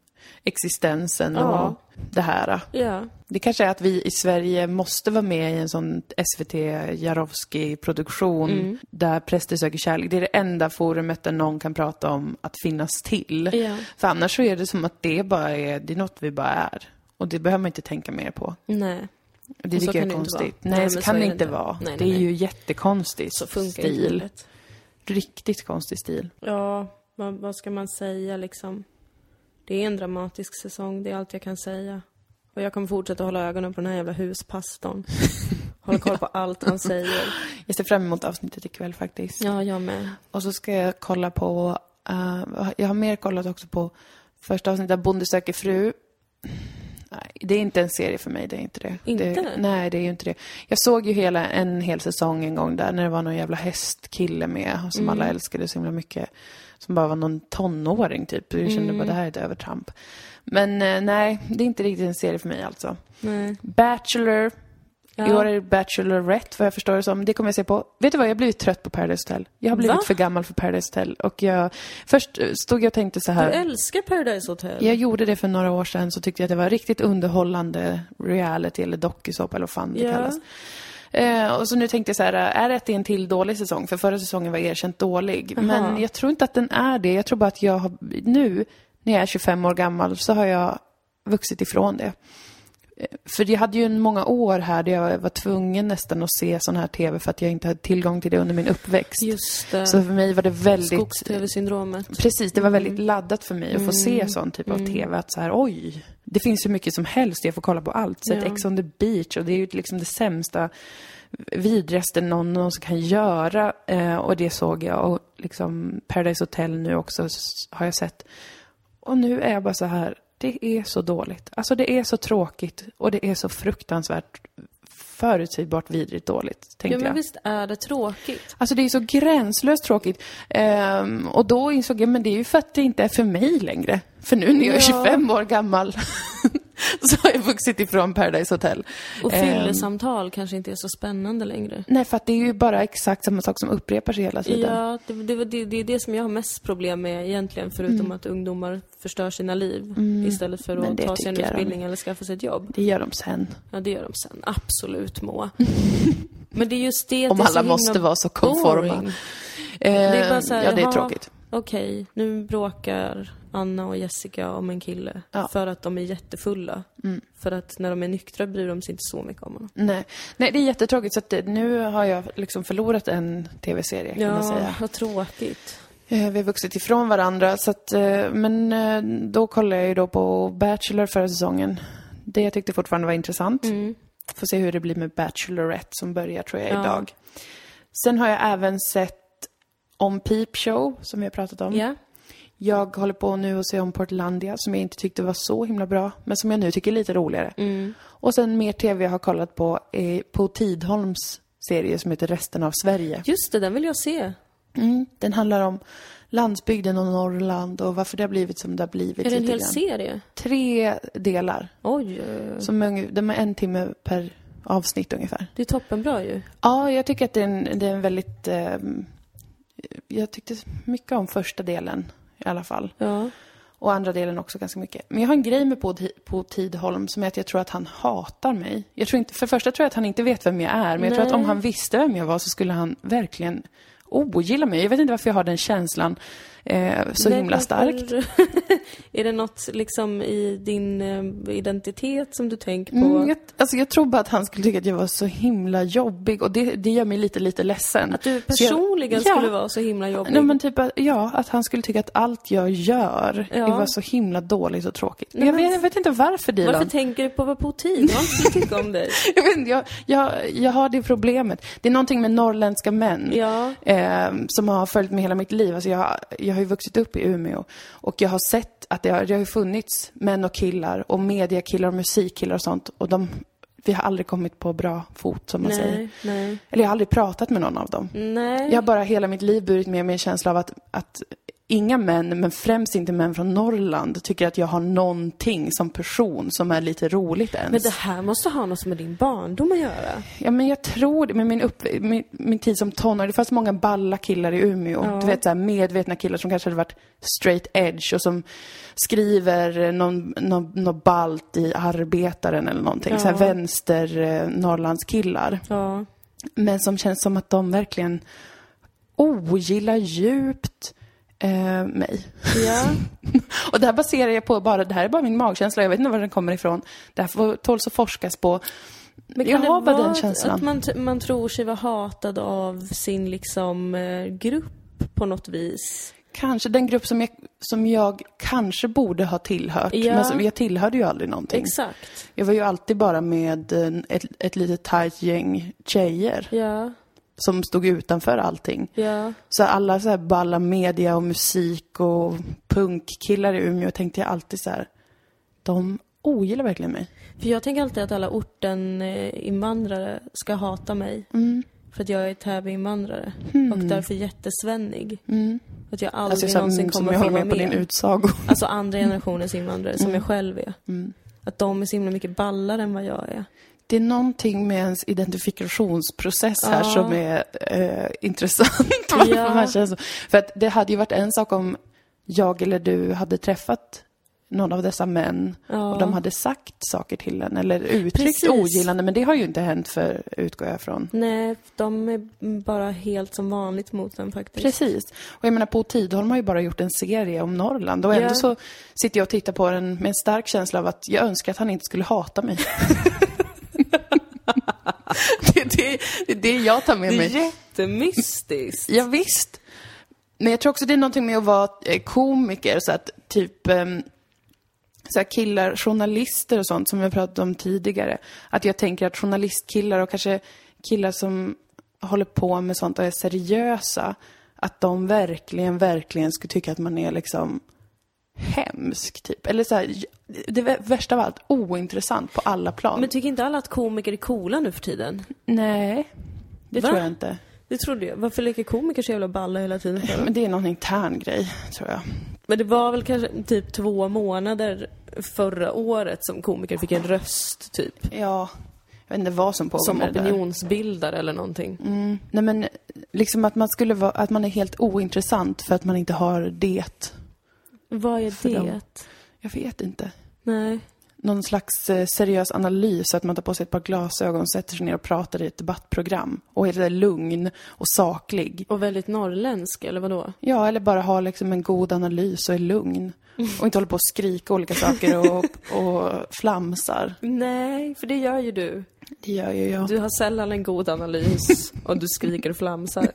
existensen Ja. och det här. Ja. Det kanske är att vi i Sverige måste vara med i en sån SVT Jarowski-produktion där präster söker kärlek. Det är det enda forumet där någon kan prata om att finnas till. Ja. För annars så är det som att det bara är, det är något vi bara är. Och det behöver man inte tänka mer på. Nej. Det tycker jag är konstigt. Nej, Nej, så kan det inte vara. Nej, det är ju jättekonstigt Så funkar stil. livet. Riktigt konstig stil. Ja, vad, vad ska man säga liksom? Det är en dramatisk säsong, det är allt jag kan säga. Och jag kommer fortsätta hålla ögonen på den här jävla huspastorn. Hålla koll på allt han säger. Jag ser fram emot avsnittet ikväll faktiskt. Ja, jag med. Och så ska jag kolla på, eh, jag har mer kollat också på första avsnittet av Bonde söker fru. Nej, det är inte en serie för mig, det är inte det. Inte? Det, nej, det är ju inte det. Jag såg ju hela, en hel säsong en gång där när det var någon jävla hästkille med som alla älskade så himla mycket. Som bara var någon tonåring typ. Jag kände bara det här är ett övertramp. Men eh, nej, det är inte riktigt en serie för mig alltså. Nej. Bachelor. Ja. I år är det Bachelorette, vad jag förstår det som. Det kommer jag se på. Vet du vad, jag har blivit trött på Paradise Hotel. Jag har blivit Va? för gammal för Paradise Hotel. Och jag... Först stod jag och tänkte så Du här. älskar Paradise Hotel. Jag gjorde det för några år sedan, så tyckte jag att det var riktigt underhållande reality eller dokusåpa eller vad fan det Ja. kallas. Eh, och så nu tänkte jag så här, är det en till dålig säsong? För förra säsongen var erkänt dålig. Jaha. Men jag tror inte att den är det. Jag tror bara att jag har, nu, när jag är 25 år gammal, så har jag vuxit ifrån det. För jag hade ju många år här där jag var tvungen nästan att se sån här TV för att jag inte hade tillgång till det under min uppväxt. Just det. Så för mig var det väldigt... Skogs-tv-syndromet. Precis, det var väldigt laddat för mig att få se Mm. sån typ av TV. Att så här, oj, det finns hur mycket som helst, jag får kolla på allt. Sett Ja. Ex on the beach och det är ju liksom det sämsta, vidrigaste någon någonsin kan göra. Eh, och det såg jag. Och liksom Paradise Hotel nu också har jag sett. Och nu är jag bara så här, det är så dåligt. Alltså det är så tråkigt och det är så fruktansvärt förutsägbart vidrigt dåligt, tänkte Ja, men jag. visst är det tråkigt? Alltså det är så gränslöst tråkigt. Ehm, och då insåg jag, men det är ju för att det inte är för mig längre. För nu när jag är Ja. 25 år gammal så har jag vuxit ifrån Paradise Hotel. Och Ehm, fyllesamtal kanske inte är så spännande längre. nej, för att det är ju bara exakt samma sak som upprepar sig hela tiden. Ja, det, det, det, det är det som jag har mest problem med egentligen, förutom att ungdomar förstör sina liv istället för Mm. Att ta sig en jag de- utbildning eller skaffa sig ett jobb. Det gör de sen. Ja, det gör de sen. Absolut, Moa. Men det är just det Om det alla måste vara så konforma. Ehm, Det är bara så här, ja, det är tråkigt. Okej, nu bråkar Anna och Jessica om en kille Ja. Mm. för att de är jättefulla. För att när de är nyktra bryr de sig inte så mycket om honom. Nej. nej, det är jättetråkigt. Så att det, nu har jag liksom förlorat en tv-serie, kan man säga. vad tråkigt. Eh, Vi har vuxit ifrån varandra, så att, eh, men eh, då kollade jag ju då på Bachelor förra säsongen. Det jag tyckte fortfarande var intressant. Mm. Får se hur det blir med Bachelorette som börjar tror jag Ja. idag. Sen har jag även sett om Peep Show, som vi har pratat om. Ja. Jag håller på nu att se om Portlandia, som jag inte tyckte var så himla bra, men som jag nu tycker är lite roligare. Mm. Och sen mer tv jag har kollat på är på Tidholms serie som heter Resten av Sverige. Just det, den vill jag se. Mm, den handlar om landsbygden och Norrland och varför det har blivit som det har blivit. Är det en hel grann. serie? Tre delar. Oj, eh, Som de är en timme per avsnitt ungefär. det är toppenbra ju. Ja, jag tycker att det är en, det är en väldigt... ehm, jag tyckte mycket om första delen i alla fall. Ja. Och andra delen också ganska mycket. Men jag har en grej med på, på Tidholm som är att jag tror att han hatar mig. Jag tror inte, för det första tror jag att han inte vet vem jag är. Men jag tror att om Nej. han visste vem jag var så skulle han verkligen ogilla mig. Jag vet inte varför jag har den känslan eh, så Nej, himla starkt. är det något liksom i din eh, identitet som du tänker på? Mm, jag, alltså jag tror bara att han skulle tycka att jag var så himla jobbig och det, det gör mig lite, lite ledsen. Att du Så jag- personligen Ja. skulle vara så himla jobbig? Nej men typ att, ja, att han skulle tycka att allt jag gör Ja. var så himla dåligt och tråkigt. Nej, jag, men- vet, jag vet inte varför Dilan. Varför tänker du på vad? Vad skulle tycka om dig? Jag, vet inte, jag, jag, jag har det problemet. Det är någonting med norrländska män Ja. eh, som har följt mig hela mitt liv. Alltså jag, jag har ju vuxit upp i Umeå och jag har sett att det har, det har funnits män och killar och mediakillar och musikkillar och sånt. Och de, vi har aldrig kommit på bra fot som man säger. Nej, nej. Eller jag har aldrig pratat med någon av dem. Nej. Jag har bara hela mitt liv burit med mig en känsla av att, att inga män, men främst inte män från Norrland, tycker att jag har någonting som person som är lite roligt ens. Men det här måste ha något med din barndom att göra. Ja, men jag tror det. Med min, upp, min, min tid som tonåring, det fanns många balla killar i Umeå. Ja. Du vet, så här, medvetna killar som kanske hade varit straight edge och som skriver någon, någon, någon balt i Arbetaren eller någonting. Ja. Så här vänster eh, Norrlandskillar. Ja. Men som känns som att de verkligen ogillar djupt eh, mig. Ja. Och det här baserar jag på bara, det här är bara min magkänsla, jag vet inte var den kommer ifrån. Det här får, tåls att forskas på. Men jag kan har det bara den känslan. att man, man tror sig vara hatad av sin liksom eh, grupp på något vis? Kanske den grupp som jag, som jag kanske borde ha tillhört. Ja. Men som, jag tillhörde ju aldrig någonting. Exakt. Jag var ju alltid bara med en- ett, ett litet tajt gäng tjejer Ja, som stod utanför allting. ja. Så alla så här balla media och musik och punkkillar i Umeå tänkte jag alltid så här, de ogillar verkligen mig. För jag tänker alltid att alla orten-invandrare ska hata mig. Mm. För att jag är Täby-invandrare. Och därför jättesvennig. Att jag aldrig Alltså jag, någonsin som, som kommer vara med på din utsago. Alltså andra generationens invandrare, som jag själv är. Mm. Att de är så himla mycket ballare än vad jag är. Det är någonting med ens identifikationsprocess här Ja. som är eh, intressant. Ja. man. För att det hade ju varit en sak om jag eller du hade träffat någon av dessa män Ja. och de hade sagt saker till en eller uttryckt Precis. ogillande. Men det har ju inte hänt för, utgår jag från. Nej, de är bara helt som vanligt mot den faktiskt. Precis. Och jag menar, Bo Tidholm har ju bara gjort en serie om Norrland och ändå Ja. så sitter jag och tittar på den med en stark känsla av att jag önskar att han inte skulle hata mig. det, är det, det är det jag tar med Det är mig. jättemystiskt. Ja, visst. Men jag tror också det är någonting med att vara eh, komiker, så att typ ehm, så killar, journalister och sånt som har pratat om tidigare. Att jag tänker att journalistkillar och kanske killar som håller på med sånt och är seriösa, att de verkligen, verkligen skulle tycka att man är liksom hemsk, typ. Eller så här, det vä- värsta av allt, ointressant på alla plan. Men tycker inte alla att komiker är coola nu för tiden? Nej, det Va? tror jag inte. Det trodde jag. Varför leker komiker så jävla balla hela tiden för? Men det är någon intern grej, tror jag. Men det var väl kanske typ två månader förra året som komiker fick en röst, typ. Ja, jag vet inte vad som pågår Som opinionsbildare eller någonting. Mm. Nej men, liksom att man skulle vara, att man är helt ointressant för att man inte har det. Vad är det? dem. Jag vet inte. Nej. Någon slags eh, seriös analys, att man tar på sig ett par glasögon, sätter sig ner och pratar i ett debattprogram. Och är där lugn och saklig. Och väldigt norrländsk, eller vadå? Ja, eller bara ha liksom en god analys och är lugn. Och inte håller på att skrika olika saker och, och flamsar. Nej, för det gör ju du. Det gör ju jag. Du har sällan en god analys och du skriker och flamsar.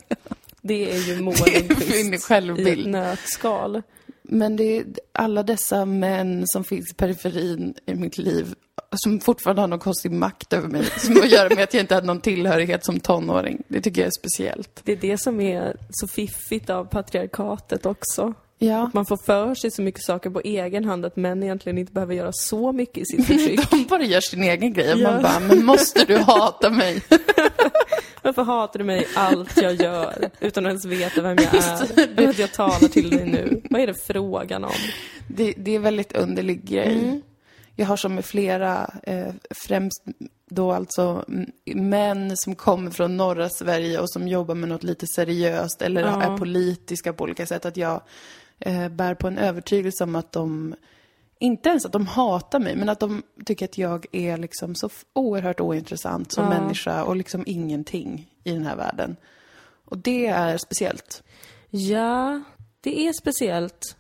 Det är ju Lundqvist i ett nötskal. Men det är alla dessa män som finns i periferin i mitt liv som fortfarande har någon konstig makt över mig. Som har att göra med att jag inte hade någon tillhörighet som tonåring. Det tycker jag är speciellt. Det är det som är så fiffigt av patriarkatet också. Ja. Man får för sig så mycket saker på egen hand att män egentligen inte behöver göra så mycket i sitt förtryck. De bara gör sin egen grej. Ja. Man bara, men måste du hata mig? Varför hatar du mig allt jag gör utan att ens veta vem jag är? Och att jag talar till dig nu. Vad är det frågan om? Det, det är väldigt underlig grej. Jag har som med flera, eh, främst då alltså män som kommer från norra Sverige och som jobbar med något lite seriöst eller Ja. är politiska på olika sätt. Att jag eh, bär på en övertygelse om att de, inte ens att de hatar mig, men att de tycker att jag är liksom så oerhört ointressant som Ja. människa och liksom ingenting i den här världen. Och det är speciellt. Ja, det är speciellt.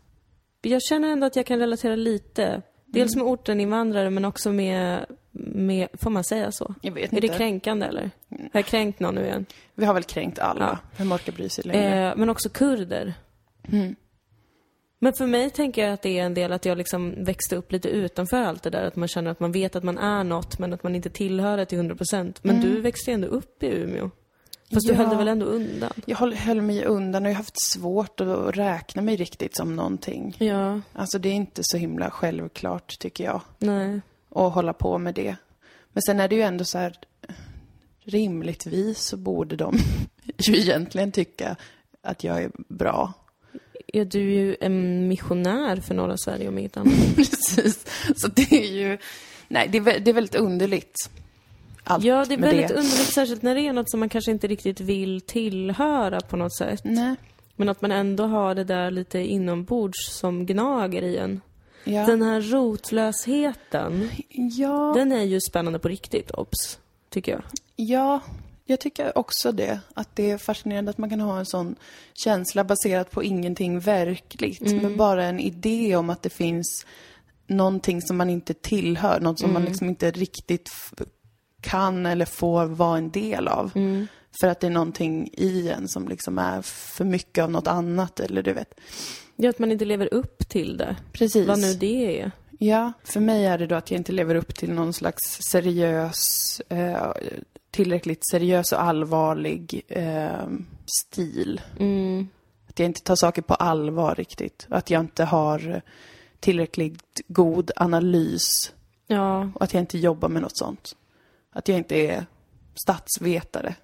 Jag känner ändå att jag kan relatera lite. Dels med orten-invandrare men också med, med, får man säga så? Jag vet Är inte. det kränkande eller? Har jag kränkt någon nu igen? Vi har väl kränkt alla. Ja. Vem orkar bry sig längre? Eh, men också kurder. Mm. Men för mig tänker jag att det är en del att jag liksom växte upp lite utanför allt det där. Att man känner att man vet att man är något men att man inte tillhör det till 100%. Men du växte ändå upp i Umeå. Fast du Mm. Ja. höll dig väl ändå undan? Jag höll, höll mig undan och jag har haft svårt att räkna mig riktigt som någonting. Ja, Alltså det är inte så himla självklart tycker jag. nej. Att hålla på med det. Men sen är det ju ändå så här, rimligtvis så borde de ju egentligen tycka att jag är bra. Ja, du är ju en missionär för norra Sverige om inget annat. Precis. Så det är ju, nej det är, det är väldigt underligt. Allt Ja, det är väldigt det. underligt, särskilt när det är något som man kanske inte riktigt vill tillhöra på något sätt. Nej. Men att man ändå har det där lite inombords som gnager i en. Ja. Den här rotlösheten, ja. den är ju spännande på riktigt, obs. Tycker jag. Ja, jag tycker också det. Att det är fascinerande att man kan ha en sån känsla baserat på ingenting verkligt. Men bara en idé om att det finns någonting som man inte tillhör. Något som man liksom inte riktigt kan eller får vara en del av. För att det är någonting i en som liksom är för mycket av något annat eller du vet. Ja, att man inte lever upp till det. Precis. Vad nu det är. Ja, för mig är det då att jag inte lever upp till någon slags seriös, eh, tillräckligt seriös och allvarlig eh, stil. Mm. Att jag inte tar saker på allvar riktigt. Att jag inte har tillräckligt god analys Ja, och att jag inte jobbar med något sånt. Att jag inte är statsvetare.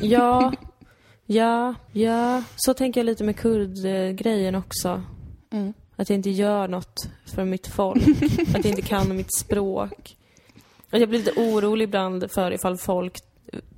ja, ja, ja. Så tänker jag lite med kurdgrejen också. Mm. Att jag inte gör något för mitt folk. att jag inte kan mitt språk. Att jag blir lite orolig ibland för ifall folk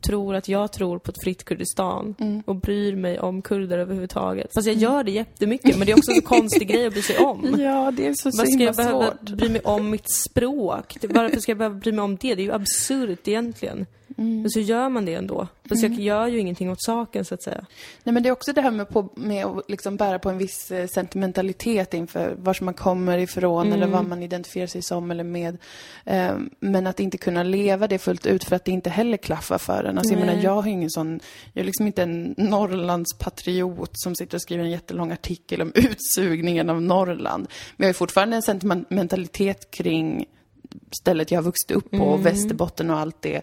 tror att jag tror på ett fritt Kurdistan Mm. och bryr mig om kurder överhuvudtaget. Fast jag gör det jättemycket, men det är också en konstig grej att bry sig om. Ja, det är så, Varför ska jag behöva svårt. bry mig om mitt språk? Varför ska jag behöva bry mig om det? Det är ju absurt egentligen. Mm. Men så gör man det ändå. Fast jag gör ju ingenting åt saken så att säga. Nej, men det är också det här med, på, med att liksom bära på en viss eh, sentimentalitet inför var man kommer ifrån eller vad man identifierar sig som eller med. Eh, men att inte kunna leva det fullt ut för att det inte heller klaffar för en. Alltså, jag menar, jag har ingen sån, jag är liksom inte en Norrlandspatriot som sitter och skriver en jättelång artikel om utsugningen av Norrland. Men jag har fortfarande en sentimentalitet kring stället jag har vuxit upp på, och Västerbotten och allt det.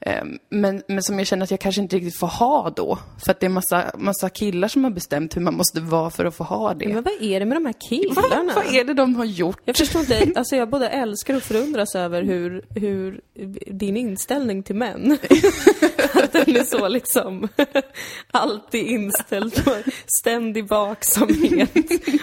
Ehm, Men, men som jag känner att jag kanske inte riktigt får ha då. För att det är massa, massa killar som har bestämt hur man måste vara för att få ha det. Men vad är det med de här killarna? vad är det de har gjort? Jag förstår inte, alltså jag både älskar och förundras över hur, hur din inställning till män, att den är så liksom alltid inställd på ständig vaksamhet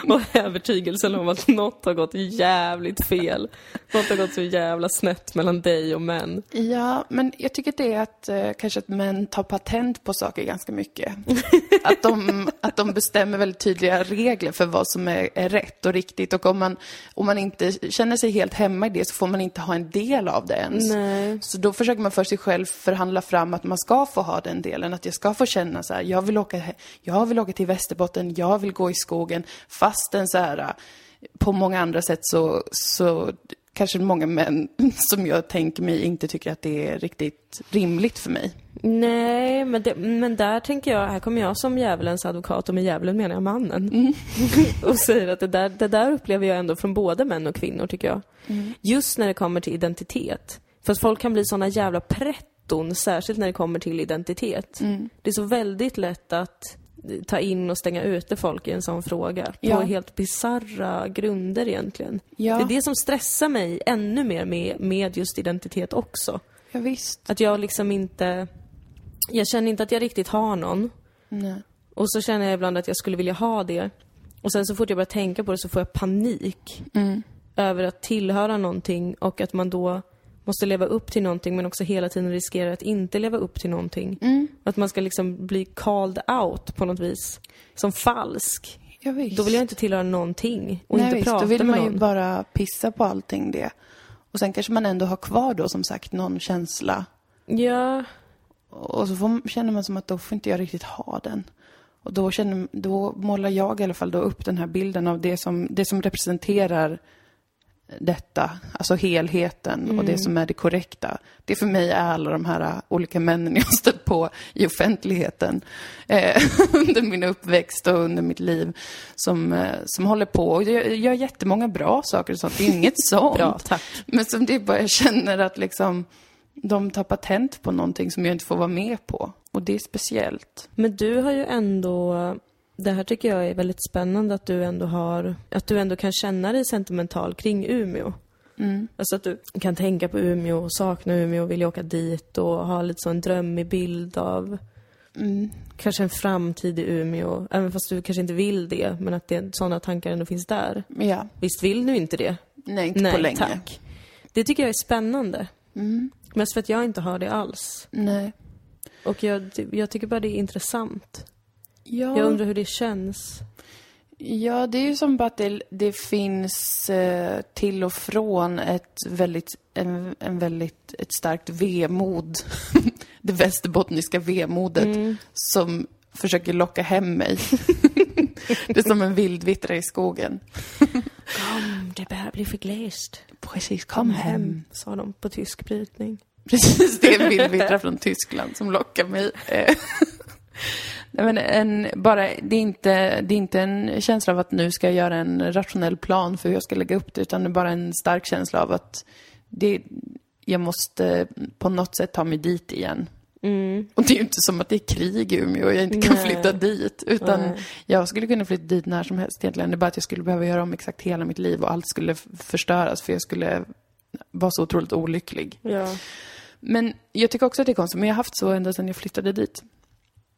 och övertygelsen om att något har gått jävligt fel. Något har gått så jävla snett mellan dig och män. Ja, men jag tycker det är att eh, kanske att män tar patent på saker ganska mycket. att, de, att de bestämmer väldigt tydliga regler för vad som är, är rätt och riktigt. Och om man, om man inte känner sig helt hemma i det så får man inte ha en del av det ens. Nej. Så då försöker man för sig själv förhandla fram att man ska få ha den delen. Att jag ska få känna så här, jag vill åka, jag vill åka till Västerbotten, jag vill gå i skogen. Fastän så här, på många andra sätt så, så kanske många män som jag tänker mig inte tycker att det är riktigt rimligt för mig. Nej, men, det, men där tänker jag, här kommer jag som djävulens advokat, och med djävulen menar jag mannen. Mm. och säger att det där, det där upplever jag ändå från både män och kvinnor, tycker jag. Mm. Just när det kommer till identitet. För att folk kan bli såna jävla pretton, särskilt när det kommer till identitet. Mm. Det är så väldigt lätt att ta in och stänga ute folk i en sån fråga. Ja. På helt bizarra grunder egentligen. Ja. Det är det som stressar mig ännu mer med, med just identitet också. Ja, visst. Att jag liksom inte... Jag känner inte att jag riktigt har någon. Nej. Och så känner jag ibland att jag skulle vilja ha det. Och sen så fort jag börjar tänka på det så får jag panik. Över att tillhöra någonting och att man då måste leva upp till någonting men också hela tiden riskerar att inte leva upp till någonting. Att man ska liksom bli called out på något vis. Som falsk. Ja, visst. Då vill jag inte tillhöra någonting och Nej, inte visst. prata Då vill med man någon. ju bara pissa på allting det. Och sen kanske man ändå har kvar då som sagt någon känsla. Ja, Och så får, känner man som att då får inte jag riktigt ha den. Och då, känner, då målar jag i alla fall då upp den här bilden av det som, det som representerar detta, alltså helheten och det som är det korrekta. Det för mig är alla de här olika männen jag stött på i offentligheten eh, under min uppväxt och under mitt liv som, eh, som håller på och gör, gör jättemånga bra saker och sånt. Det är inget sånt. bra. Men som det är bara jag känner att liksom de tar patent på någonting som jag inte får vara med på. Och det är speciellt. Men du har ju ändå, det här tycker jag är väldigt spännande att du ändå har, att du ändå kan känna dig sentimental kring Umeå. Alltså att du kan tänka på Umeå, sakna Umeå, vilja åka dit och ha lite så en drömmig bild av kanske en framtid i Umeå. Även fast du kanske inte vill det, men att det, sådana tankar ändå finns där. Ja, Visst vill du inte det? nej, inte Nej, på länge. tack. Det tycker jag är spännande. Mest för att jag inte har det alls. Nej. Och jag, jag tycker bara det är intressant. Ja, Jag undrar hur det känns. ja, det är ju som att det, det finns eh, till och från ett väldigt, en, en väldigt, ett starkt vemod. det västerbottniska vemodet Mm. som försöker locka hem mig. det är som en vildvittra i skogen. Kom, det börjar bli för glest. Precis, kom hem. sa de på tysk brytning. Precis, det är en vildvittra från Tyskland som lockar mig. Nej, men en, bara, det, är inte, det är inte en känsla av att nu ska jag göra en rationell plan för hur jag ska lägga upp det, utan det är bara en stark känsla av att det, jag måste på något sätt ta mig dit igen. Och det är ju inte som att det är krig i Umeå och jag inte kan Nej. flytta dit. Utan Nej. jag skulle kunna flytta dit när som helst egentligen. Det är bara att jag skulle behöva göra om exakt hela mitt liv och allt skulle förstöras för jag skulle vara så otroligt olycklig. Ja. Men jag tycker också att det är konstigt, men jag har haft så ända sedan jag flyttade dit.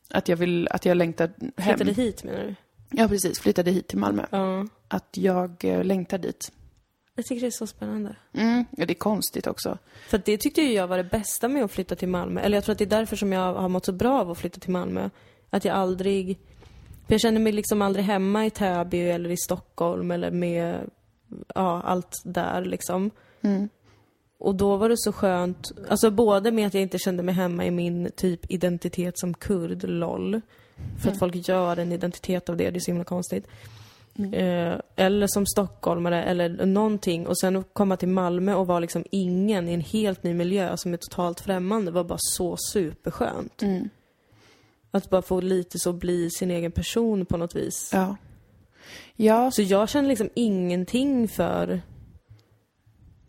Att jag vill, att jag längtar hem. Flyttade hit menar du? Ja, precis. Flyttade hit till Malmö. Ja. Att jag eh, längtar dit. Jag tycker det är så spännande. Mm, ja, det är konstigt också. För det tyckte ju jag var det bästa med att flytta till Malmö. Eller jag tror att det är därför som jag har mått så bra av att flytta till Malmö. Att jag aldrig... För jag känner mig liksom aldrig hemma i Täby eller i Stockholm eller med, ja, allt där liksom. Och då var det så skönt, alltså både med att jag inte kände mig hemma i min typ identitet som kurd, LOL. För att folk gör en identitet av det, det är så himla konstigt. Eh, eller som stockholmare eller någonting och sen att komma till Malmö och vara liksom ingen i en helt ny miljö som är totalt främmande var bara så superskönt. Att bara få lite så bli sin egen person på något vis. Ja. Ja, Så jag känner liksom ingenting för,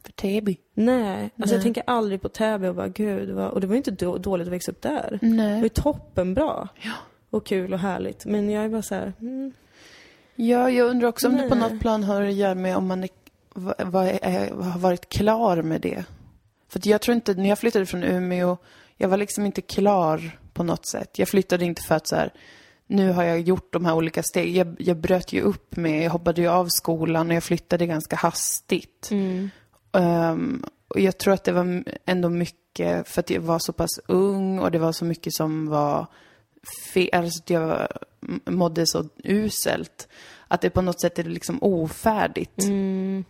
för Täby. nej, alltså jag tänker aldrig på Täby och bara gud, vad... och det var ju inte då, dåligt att växa upp där. Det var Nej. ju toppenbra. Ja. Och kul och härligt. Men jag är bara så här, mm, Ja, jag undrar också om det på Nej. något plan har att göra med om man är, vad, vad är, har varit klar med det. För jag tror inte, när jag flyttade från Umeå, jag var liksom inte klar på något sätt. Jag flyttade inte för att så här, nu har jag gjort de här olika stegen. Jag, jag bröt ju upp med, jag hoppade ju av skolan och jag flyttade ganska hastigt. Ehm, och jag tror att det var ändå mycket för att jag var så pass ung och det var så mycket som var fel, alltså att jag mådde så uselt. Att det på något sätt är liksom ofärdigt,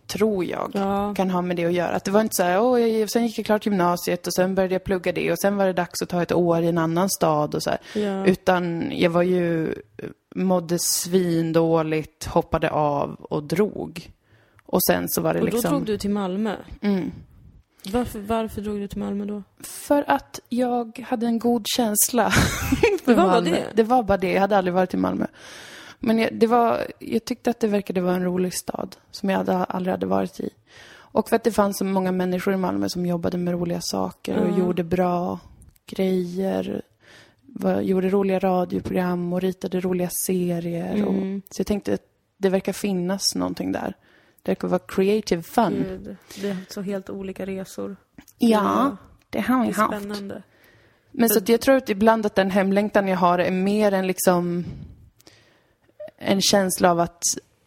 tror jag, Ja. kan ha med det att göra. Att det var inte så här, åh, jag, sen gick jag klart gymnasiet och sen började jag plugga det och sen var det dags att ta ett år i en annan stad och så. Ja. Utan jag var ju, mådde svindåligt, hoppade av och drog. Och sen så var det Och då liksom... drog du till Malmö. Mm. Varför, varför drog du till Malmö då? För att jag hade en god känsla Det var bara Malmö. det? Det var bara det. Jag hade aldrig varit i Malmö. Men jag, det var, jag tyckte att det verkade vara en rolig stad som jag hade, aldrig hade varit i. Och för att det fanns så många människor i Malmö som jobbade med roliga saker och Ja. gjorde bra grejer. Var, gjorde roliga radioprogram och ritade roliga serier. Mm. Och, så jag tänkte att det verkar finnas någonting där. Det verkar vara creative fun. Gud, har haft så helt olika resor. Ja, det har vi haft. spännande. Men så att jag tror att ibland att den hemlängtan jag har är mer än liksom en känsla av att,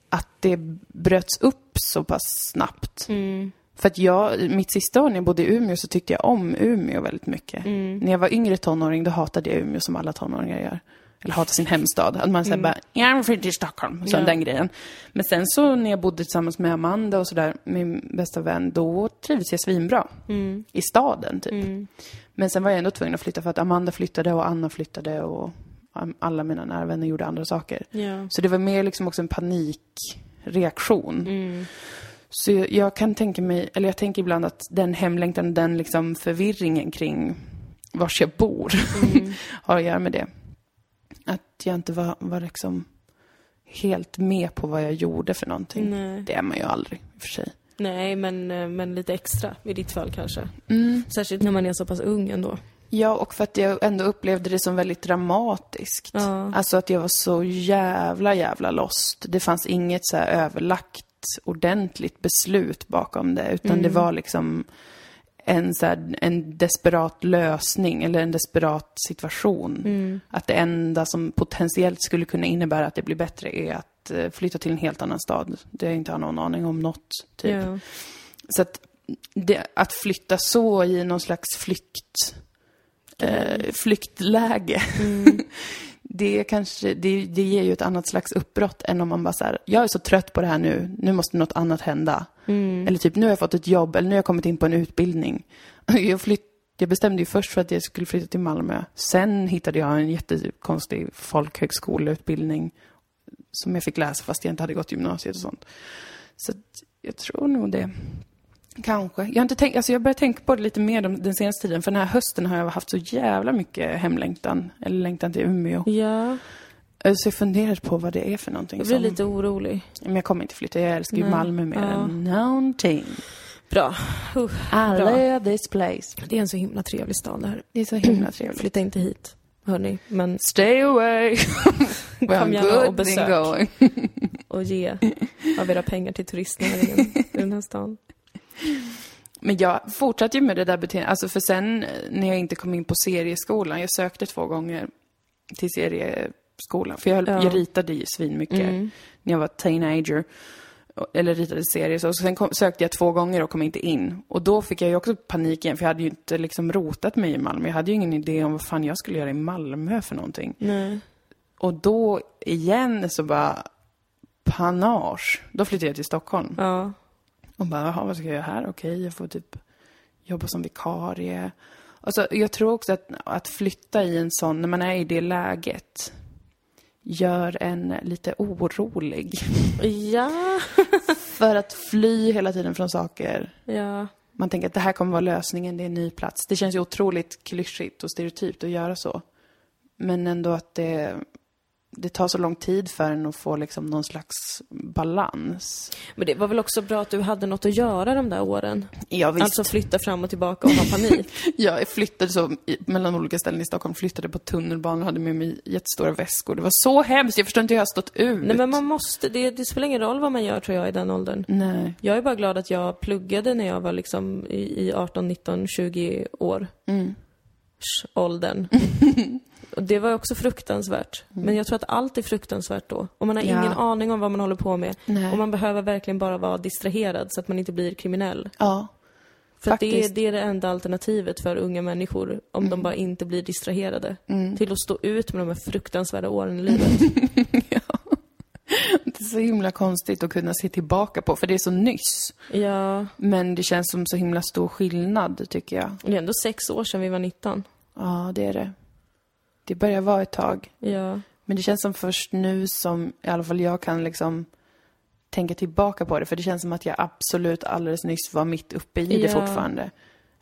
att det bröts upp så pass snabbt. Mm. För att jag, mitt sista år när jag bodde i Umeå så tyckte jag om Umeå väldigt mycket. Mm. När jag var yngre tonåring då hatade jag Umeå som alla tonåringar gör. Eller hatar sin hemstad. Att man säger bara, jag vill till Stockholm. Så Mm. Ja. den grejen. Men sen så när jag bodde tillsammans med Amanda och sådär, min bästa vän, då trivdes jag svinbra. Mm. I staden typ. Mm. Men sen var jag ändå tvungen att flytta för att Amanda flyttade och Anna flyttade och alla mina nära vänner gjorde andra saker. Ja. Så det var mer liksom också en panikreaktion. Mm. Så jag, jag kan tänka mig, eller jag tänker ibland att den hemlängtan, den liksom förvirringen kring vars jag bor Mm. har att göra med det. Att jag inte var, var liksom helt med på vad jag gjorde för någonting. Nej. Det är man ju aldrig i och för sig. Nej, men, eh, men lite extra i ditt fall kanske. Mm. Särskilt när man är så pass ung ändå. Ja, och för att jag ändå upplevde det som väldigt dramatiskt. Ja. Alltså att jag var så jävla, jävla lost. Det fanns inget så här överlagt, ordentligt beslut bakom det, utan det var liksom en, så här, en desperat lösning eller en desperat situation. Att det enda som potentiellt skulle kunna innebära att det blir bättre är att eh, flytta till en helt annan stad. Det jag inte har någon aning om något, typ. Ja. Så att, det, att flytta så i någon slags flykt, eh, flyktläge, det, kanske, det, det ger ju ett annat slags uppbrott än om man bara så här, jag är så trött på det här nu, nu måste något annat hända. Eller typ, nu har jag fått ett jobb, eller nu har jag kommit in på en utbildning. Jag, flytt, jag bestämde ju först för att jag skulle flytta till Malmö. Sen hittade jag en jättekonstig folkhögskoleutbildning som jag fick läsa fast jag inte hade gått gymnasiet och sånt. Så jag tror nog det. Kanske. Jag har inte tänkt, alltså jag börjar tänka på det lite mer de, den senaste tiden. För den här hösten har jag haft så jävla mycket hemlängtan. Eller längtan till Umeå. ja, Eh, Så jag funderar på vad det är för någonting. jag blir som- lite orolig. Men jag kommer inte flytta. Jag älskar ju. Malmö mer Ja. än någonting. Bra. Uh, I Bra. love this place. Det är en så himla trevlig stad det här. Det är så himla trevligt. Flytta inte hit, hörni. Men, Stay away. Kom gärna och besök. och ge av era pengar till turistnäringen i den här stan. Men jag fortsatte ju med det där beteendet. Alltså för sen eh, när jag inte kom in på serieskolan. Jag sökte två gånger till serieskolan. För jag, höll, Ja. jag ritade ju svinmycket Mm. när jag var teenager. eller ritade serier så sen kom, sökte jag två gånger och kom inte in. Och då fick jag ju också panik igen, för jag hade ju inte liksom rotat mig i Malmö. Jag hade ju ingen idé om vad fan jag skulle göra i Malmö för någonting. Nej. Och då igen så bara, panage. Då flyttade jag till Stockholm. Ja. Och bara, jaha, vad ska jag göra här? Okej, jag får typ jobba som vikarie. Alltså, jag tror också att, att flytta i en sån, när man är i det läget, gör en lite orolig. Ja. För att fly hela tiden från saker. Ja. Man tänker att det här kommer vara lösningen, det är en ny plats. Det känns ju otroligt klyschigt och stereotypt att göra så. Men ändå att det, det tar så lång tid för en att få liksom någon slags balans. Men det var väl också bra att du hade något att göra de där åren? Ja, visst. Alltså flytta fram och tillbaka och ha panik. Jag flyttade så mellan olika ställen i Stockholm, flyttade på tunnelbanan och hade med mig jättestora väskor. Det var så hemskt, jag förstår inte hur jag har stått ut. Nej men man måste, det, det spelar ingen roll vad man gör tror jag i den åldern. Nej. Jag är bara glad att jag pluggade när jag var liksom i, i 18, 19, 20 år. Mm. Åldern. Och det var också fruktansvärt. Men jag tror att allt är fruktansvärt då. Och man har Mm. Ja. ingen aning om vad man håller på med. Nej. Och man behöver verkligen bara vara distraherad så att man inte blir kriminell. Ja. För det är, det är det enda alternativet för unga människor, om de bara inte blir distraherade. Mm. Till att stå ut med de här fruktansvärda åren i livet. Det är så himla konstigt att kunna se tillbaka på, för det är så nyss. ja, Men det känns som så himla stor skillnad, tycker jag. det är ändå sex år sedan vi var 19. Ja, det är det. Det börjar vara ett tag. Ja. Men det känns som först nu som i alla fall jag kan liksom tänka tillbaka på det. För det känns som att jag absolut alldeles nyss var mitt uppe i det Ja. fortfarande.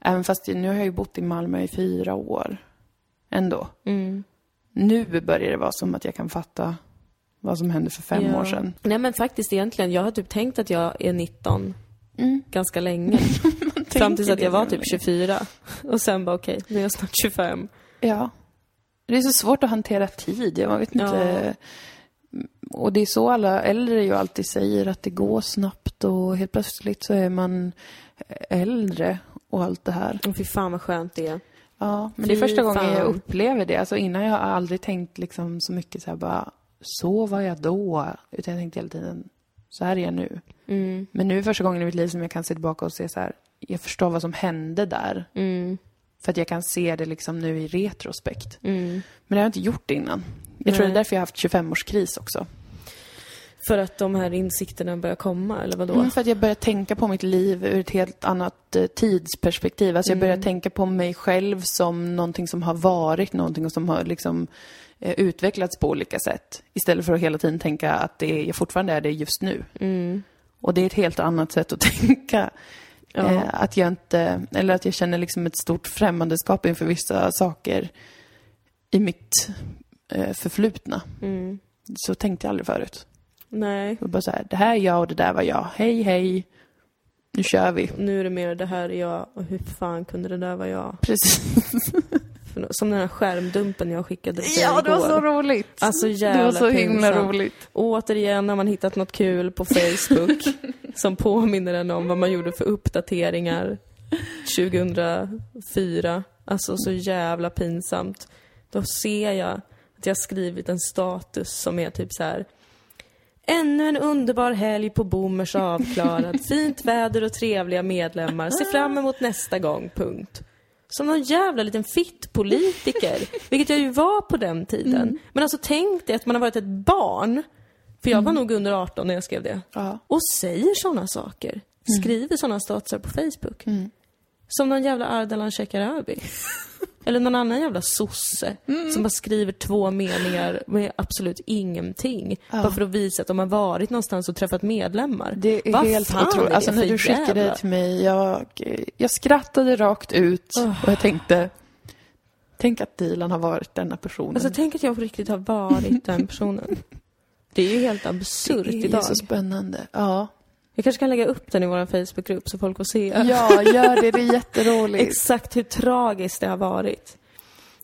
Även fast nu har jag ju bott i Malmö i fyra år. Ändå. Mm. Nu börjar det vara som att jag kan fatta vad som hände för fem ja. år sedan. Nej men faktiskt egentligen, jag har typ tänkt att jag är 19 Mm. ganska länge. Fram tills att jag var typ 24. Och sen bara okej, nu är jag snart 25. Ja. Det är så svårt att hantera tid. Jag vet inte. Och det är så alla äldre ju alltid säger att det går snabbt och helt plötsligt så är man äldre och allt det här. Och fy fan vad skönt det är. Ja, men det är Fy första gången jag fan. upplever det. Alltså innan jag har aldrig tänkt liksom så mycket så här bara, så var jag då. Utan jag tänkte hela tiden, så här är jag nu. Mm. Men nu är första gången i mitt liv som jag kan se tillbaka och se så här, jag förstår vad som hände där. Mm. För att jag kan se det liksom nu i retrospekt. Mm. Men jag har inte gjort det innan. Jag tror det Nej. är därför jag har haft 25-årskris också. För att de här insikterna börjar komma, eller vadå? Mm, för att jag börjar tänka på mitt liv ur ett helt annat eh, tidsperspektiv. Alltså jag börjar Mm. tänka på mig själv som någonting som har varit någonting som har liksom eh, utvecklats på olika sätt. Istället för att hela tiden tänka att det, jag fortfarande är det just nu. Mm. Och det är ett helt annat sätt att tänka. Ja. Eh, att jag inte, eller att jag känner liksom ett stort främmandeskap inför vissa saker i mitt eh, förflutna. Mm. Så tänkte jag aldrig förut. Nej, var bara så här, det här är jag och det där var jag. Hej, hej. Nu kör vi. nu är det mer det här är jag och hur fan kunde det där vara jag? Precis. För nå- Som den här skärmdumpen jag skickade till Ja, det var igår. så roligt. Alltså det jävla var så himla pinsamt. roligt. Återigen har man hittat något kul på Facebook som påminner en om vad man gjorde för uppdateringar 2004. Alltså så jävla pinsamt. Då ser jag att jag skrivit en status som är typ så här. Ännu en underbar helg på Boomers avklarad. Fint väder och trevliga medlemmar. Se fram emot nästa gång, punkt. Som någon jävla liten fittpolitiker. Vilket jag ju var på den tiden. Men alltså tänk dig att man har varit ett barn. För jag var nog under 18 när jag skrev det. Ja. Och säger såna saker. Skriver såna statusar på Facebook. Som någon jävla Ardalan Shekarabi. Eller någon annan jävla sosse som bara skriver två meningar med absolut ingenting. Bara för att visa att de har varit någonstans och träffat medlemmar. Det är Vad helt otroligt. Alltså när du skickade det till mig, jag, jag skrattade rakt ut och jag tänkte, tänk att Dilan har varit denna personen. Alltså tänk att jag på riktigt har varit den personen. Det är ju helt absurt det är idag. så spännande. Ja. Jag kanske kan lägga upp den i vår Facebookgrupp så folk får se. ja, gör det. Det är jätteroligt. Exakt hur tragiskt det har varit.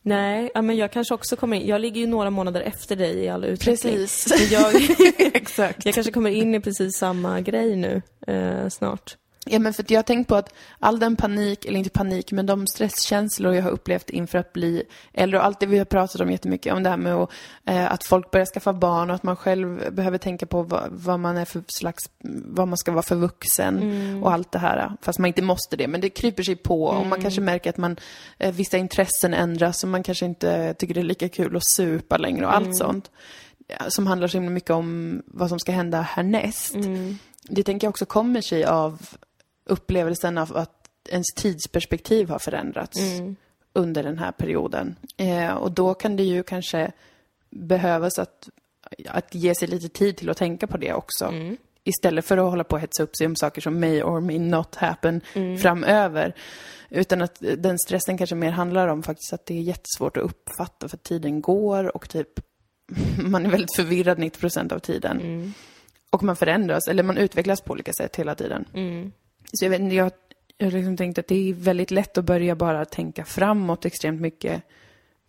Nej, men jag kanske också kommer in. Jag ligger ju några månader efter dig i all utveckling. Precis. Jag, Exakt. jag kanske kommer in i precis samma grej nu eh, snart. Ja, men för jag har tänkt på att all den panik, eller inte panik, men de stresskänslor jag har upplevt inför att bli äldre och allt det vi har pratat om jättemycket om det här med att, eh, att folk börjar skaffa barn och att man själv behöver tänka på vad, vad man är för slags, vad man ska vara för vuxen och allt det här. Fast man inte måste det, men det kryper sig på och man kanske märker att man, eh, vissa intressen ändras och man kanske inte tycker det är lika kul att supa längre och allt sånt. Som handlar så himla mycket om vad som ska hända härnäst. Det tänker jag också kommer sig av upplevelsen av att ens tidsperspektiv har förändrats under den här perioden. Eh, och då kan det ju kanske behövas att, att ge sig lite tid till att tänka på det också. Istället för att hålla på och hetsa upp sig om saker som may or may not happen framöver. Utan att den stressen kanske mer handlar om faktiskt att det är jättesvårt att uppfatta för tiden går och typ man är väldigt förvirrad 90 procent av tiden. Och man förändras, eller man utvecklas på olika sätt hela tiden. Så jag vet jag, jag har liksom tänkt att det är väldigt lätt att börja bara tänka framåt extremt mycket.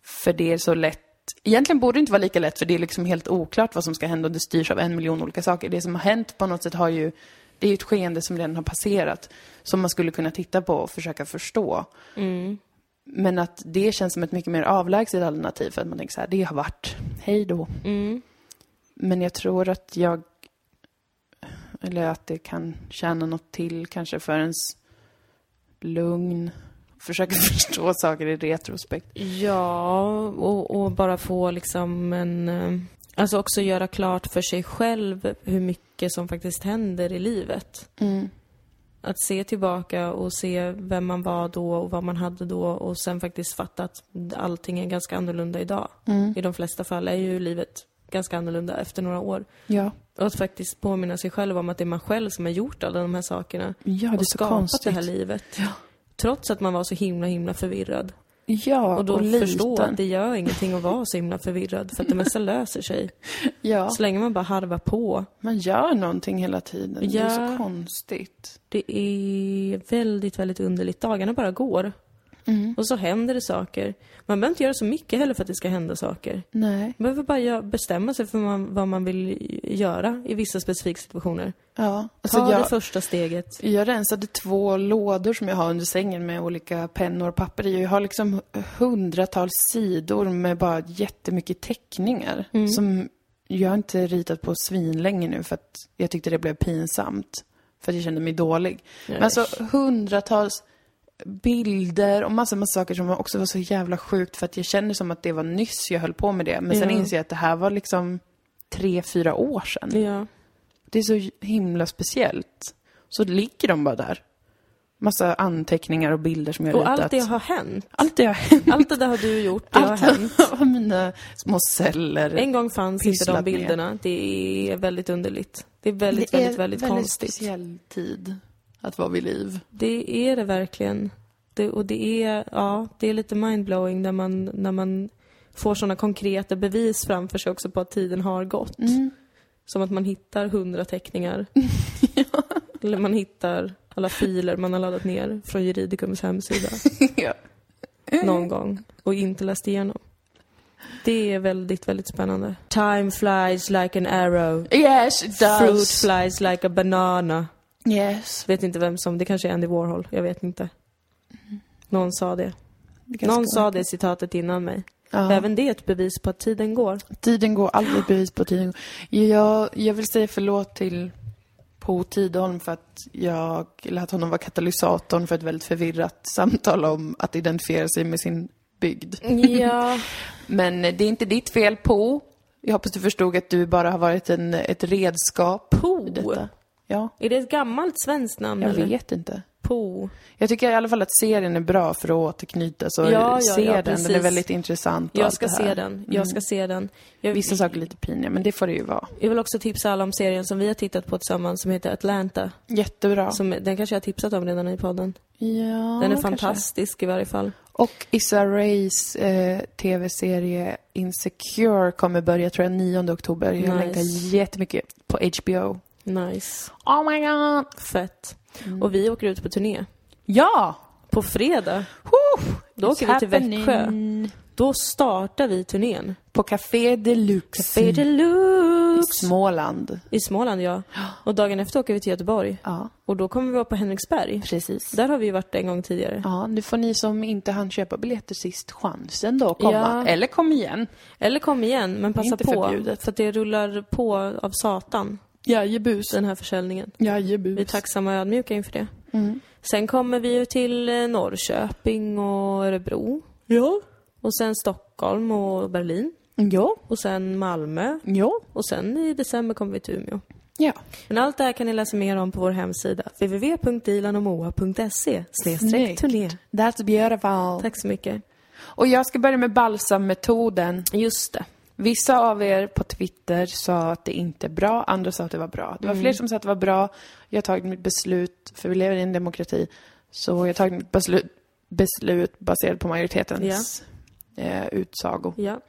För det är så lätt. Egentligen borde det inte vara lika lätt, för det är liksom helt oklart vad som ska hända och det styrs av en miljon olika saker. Det som har hänt på något sätt har ju, det är ju ett skeende som redan har passerat, som man skulle kunna titta på och försöka förstå. Men att det känns som ett mycket mer avlägset alternativ, för att man tänker så här, det har varit, hej då. Men jag tror att jag eller att det kan tjäna något till kanske för ens lugn. Försöka förstå saker i retrospekt. Ja, och, och bara få liksom en... eh, Alltså också göra klart för sig själv hur mycket som faktiskt händer i livet. Att se tillbaka och se vem man var då och vad man hade då och sen faktiskt fatta att allting är ganska annorlunda idag. I de flesta fall är ju livet ganska annorlunda efter några år. Ja. Och att faktiskt påminna sig själv om att det är man själv som har gjort alla de här sakerna. Ja, det är och så skapat konstigt. det här livet. Trots att man var så himla, himla förvirrad. Ja, Och då liten. förstå att det gör ingenting att vara så himla förvirrad, för att det mesta löser sig. Ja, Så länge man bara harvar på. man gör någonting hela tiden. Det är Ja. så konstigt. Det är väldigt, väldigt underligt. Dagarna bara går. Och så händer det saker. Man behöver inte göra så mycket heller för att det ska hända saker. Nej. Man behöver bara bestämma sig för man, vad man vill göra i vissa specifika situationer. Ja, alltså Ta det jag, första steget. jag rensade två lådor som jag har under sängen med olika pennor och papper i. Jag har liksom hundratals sidor med bara jättemycket teckningar. Som jag har inte ritat på svinlänge nu för att jag tyckte det blev pinsamt. För att jag kände mig dålig. Men alltså hundratals bilder och massa, massa saker som också var så jävla sjukt för att jag känner som att det var nyss jag höll på med det. Men sen Ja. inser jag att det här var liksom tre, fyra år sedan. Ja. Det är så himla speciellt. Så ligger de bara där. Massa anteckningar och bilder som jag har Och ritat. allt det har hänt. Allt det har hänt. Allt det där har du gjort, det har Allt hänt. av mina små celler. En gång fanns inte de bilderna. Det är väldigt underligt. Det är väldigt, det är väldigt, väldigt, väldigt konstigt. speciell tid att vara vid liv. Det är det verkligen. Det, och det är, ja, det är lite mindblowing när man, när man får sådana konkreta bevis framför sig också på att tiden har gått. Mm. Som att man hittar hundra teckningar. Eller man hittar alla filer man har laddat ner från Juridicums hemsida ja. någon gång och inte läst igenom. Det är väldigt, väldigt spännande. Time flies like an arrow. Yes, it Fruit does. flies like a banana. Yes. Vet inte vem som, det kanske är Andy Warhol, jag vet inte. Någon sa det. Det Någon sa det citatet innan mig. Ja. Även det är ett bevis på att tiden går. Tiden går, alltid ett bevis på att tiden går. Jag, jag vill säga förlåt till Po Tidholm för att jag lät honom vara katalysatorn för ett väldigt förvirrat samtal om att identifiera sig med sin bygd. Ja. Men det är inte ditt fel, Po. Jag hoppas du förstod att du bara har varit en, ett redskap. Po? Ja, Är det ett gammalt svenskt namn jag eller? vet inte. Po. Jag tycker i alla fall att serien är bra för att återknyta, så Ja, ja, se ja, den. Den är precis. väldigt intressant. Jag ska. Mm. se den. Jag ska se den. Jag, Vissa saker är lite pinliga, men det får det ju vara. jag vill också tipsa alla om serien som vi har tittat på tillsammans som heter Atlanta. Jättebra. Som, den kanske jag har tipsat om redan i podden. Ja, Den är kanske. fantastisk i varje fall. Och Issa Rays eh, tv-serie Insecure kommer börja, tror jag, 9 oktober. Jag Nice. länkar jättemycket på HBO. Nice. Oh my god! Fett. Mm. Och vi åker ut på turné. Ja! På fredag. Woo! Då åker It's vi till Växjö. Då startar vi turnén. På Café Deluxe. Café Deluxe. I Småland. I Småland, ja. Och dagen efter åker vi till Göteborg. Ja, Och då kommer vi vara på Henriksberg. precis. Där har vi varit en gång tidigare. Ja, nu får ni som inte hann köpa biljetter sist chansen då att komma. Ja. Eller kom igen. Eller kom igen, men passa inte på. förbjudet. För att det rullar på av satan, Jajebus. den här försäljningen. Jajebus. Vi är tacksamma och ödmjuka inför det. Mm. Sen kommer vi ju till eh, Norrköping och Örebro. Ja. Och sen Stockholm och Berlin. Ja. Och sen Malmö. Ja. Och sen i december kommer vi till Umeå. Ja. Men allt det här kan ni läsa mer om på vår hemsida. www.dilanomoa.se turné. That's beautiful. Tack så mycket. Och jag ska börja med balsammetoden. Just det. Vissa av er på Twitter sa att det inte är bra, andra sa att det var bra. Det var fler som sa att det var bra. Jag har tagit mitt beslut, för vi lever i en demokrati, så jag har tagit mitt beslut, beslut baserat på majoritetens eh, utsago. Ja.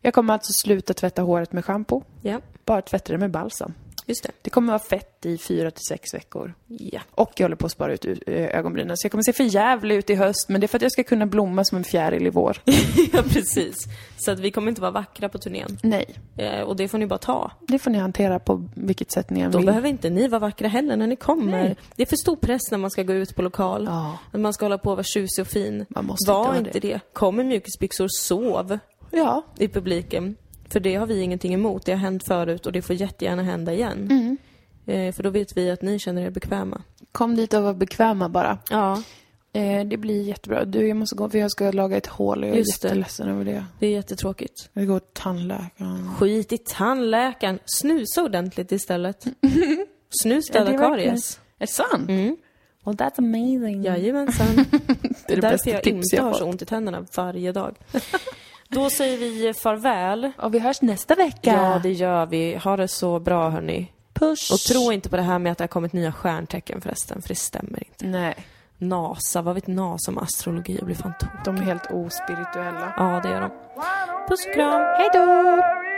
Jag kommer alltså sluta tvätta håret med shampoo, Ja. bara tvätta det med balsam. Just det. Det kommer vara fett i fyra till sex veckor. Ja. Och jag håller på att spara ut ö- ögonbrynen. Så jag kommer se för jävlig ut i höst, men det är för att jag ska kunna blomma som en fjäril i vår. ja, precis. Så att vi kommer inte vara vackra på turnén. Nej, Eh, och det får ni bara ta. det får ni hantera på vilket sätt ni än Då vill. behöver inte ni vara vackra heller när ni kommer. Nej. Det är för stor press när man ska gå ut på lokal. Ja. Man ska hålla på och vara tjusig och fin. Man måste Var inte vara inte det. Kom i mjukisbyxor, sov Ja. i publiken. För det har vi ingenting emot. Det har hänt förut och det får jättegärna hända igen. Mm. Eh, för då vet vi att ni känner er bekväma. Kom dit och var bekväma bara. Ja, Eh, det blir jättebra. Du, jag måste gå för jag ska laga ett hål och jag är Just det. jätteledsen över det. det är jättetråkigt. Jag går till tandläkaren. Skit i tandläkaren. Snusa ordentligt istället. Snus Ja, det dödar är verkligen- karies. Är det sant? Mm. Well, that's amazing. Jajamensan. det är det Därför bästa jag tips inte jag har fått. så ont i tänderna varje dag. Då säger vi farväl. Och vi hörs nästa vecka. Ja, det gör vi. Ha det så bra hörni. Puss. Och tro inte på det här med att det har kommit nya stjärntecken förresten, för det stämmer inte. Nej, NASA, vad vet NASA om astrologi? Jag blir fan tokig. de är helt ospirituella. Ja, det är de. Puss och kram. Hej då!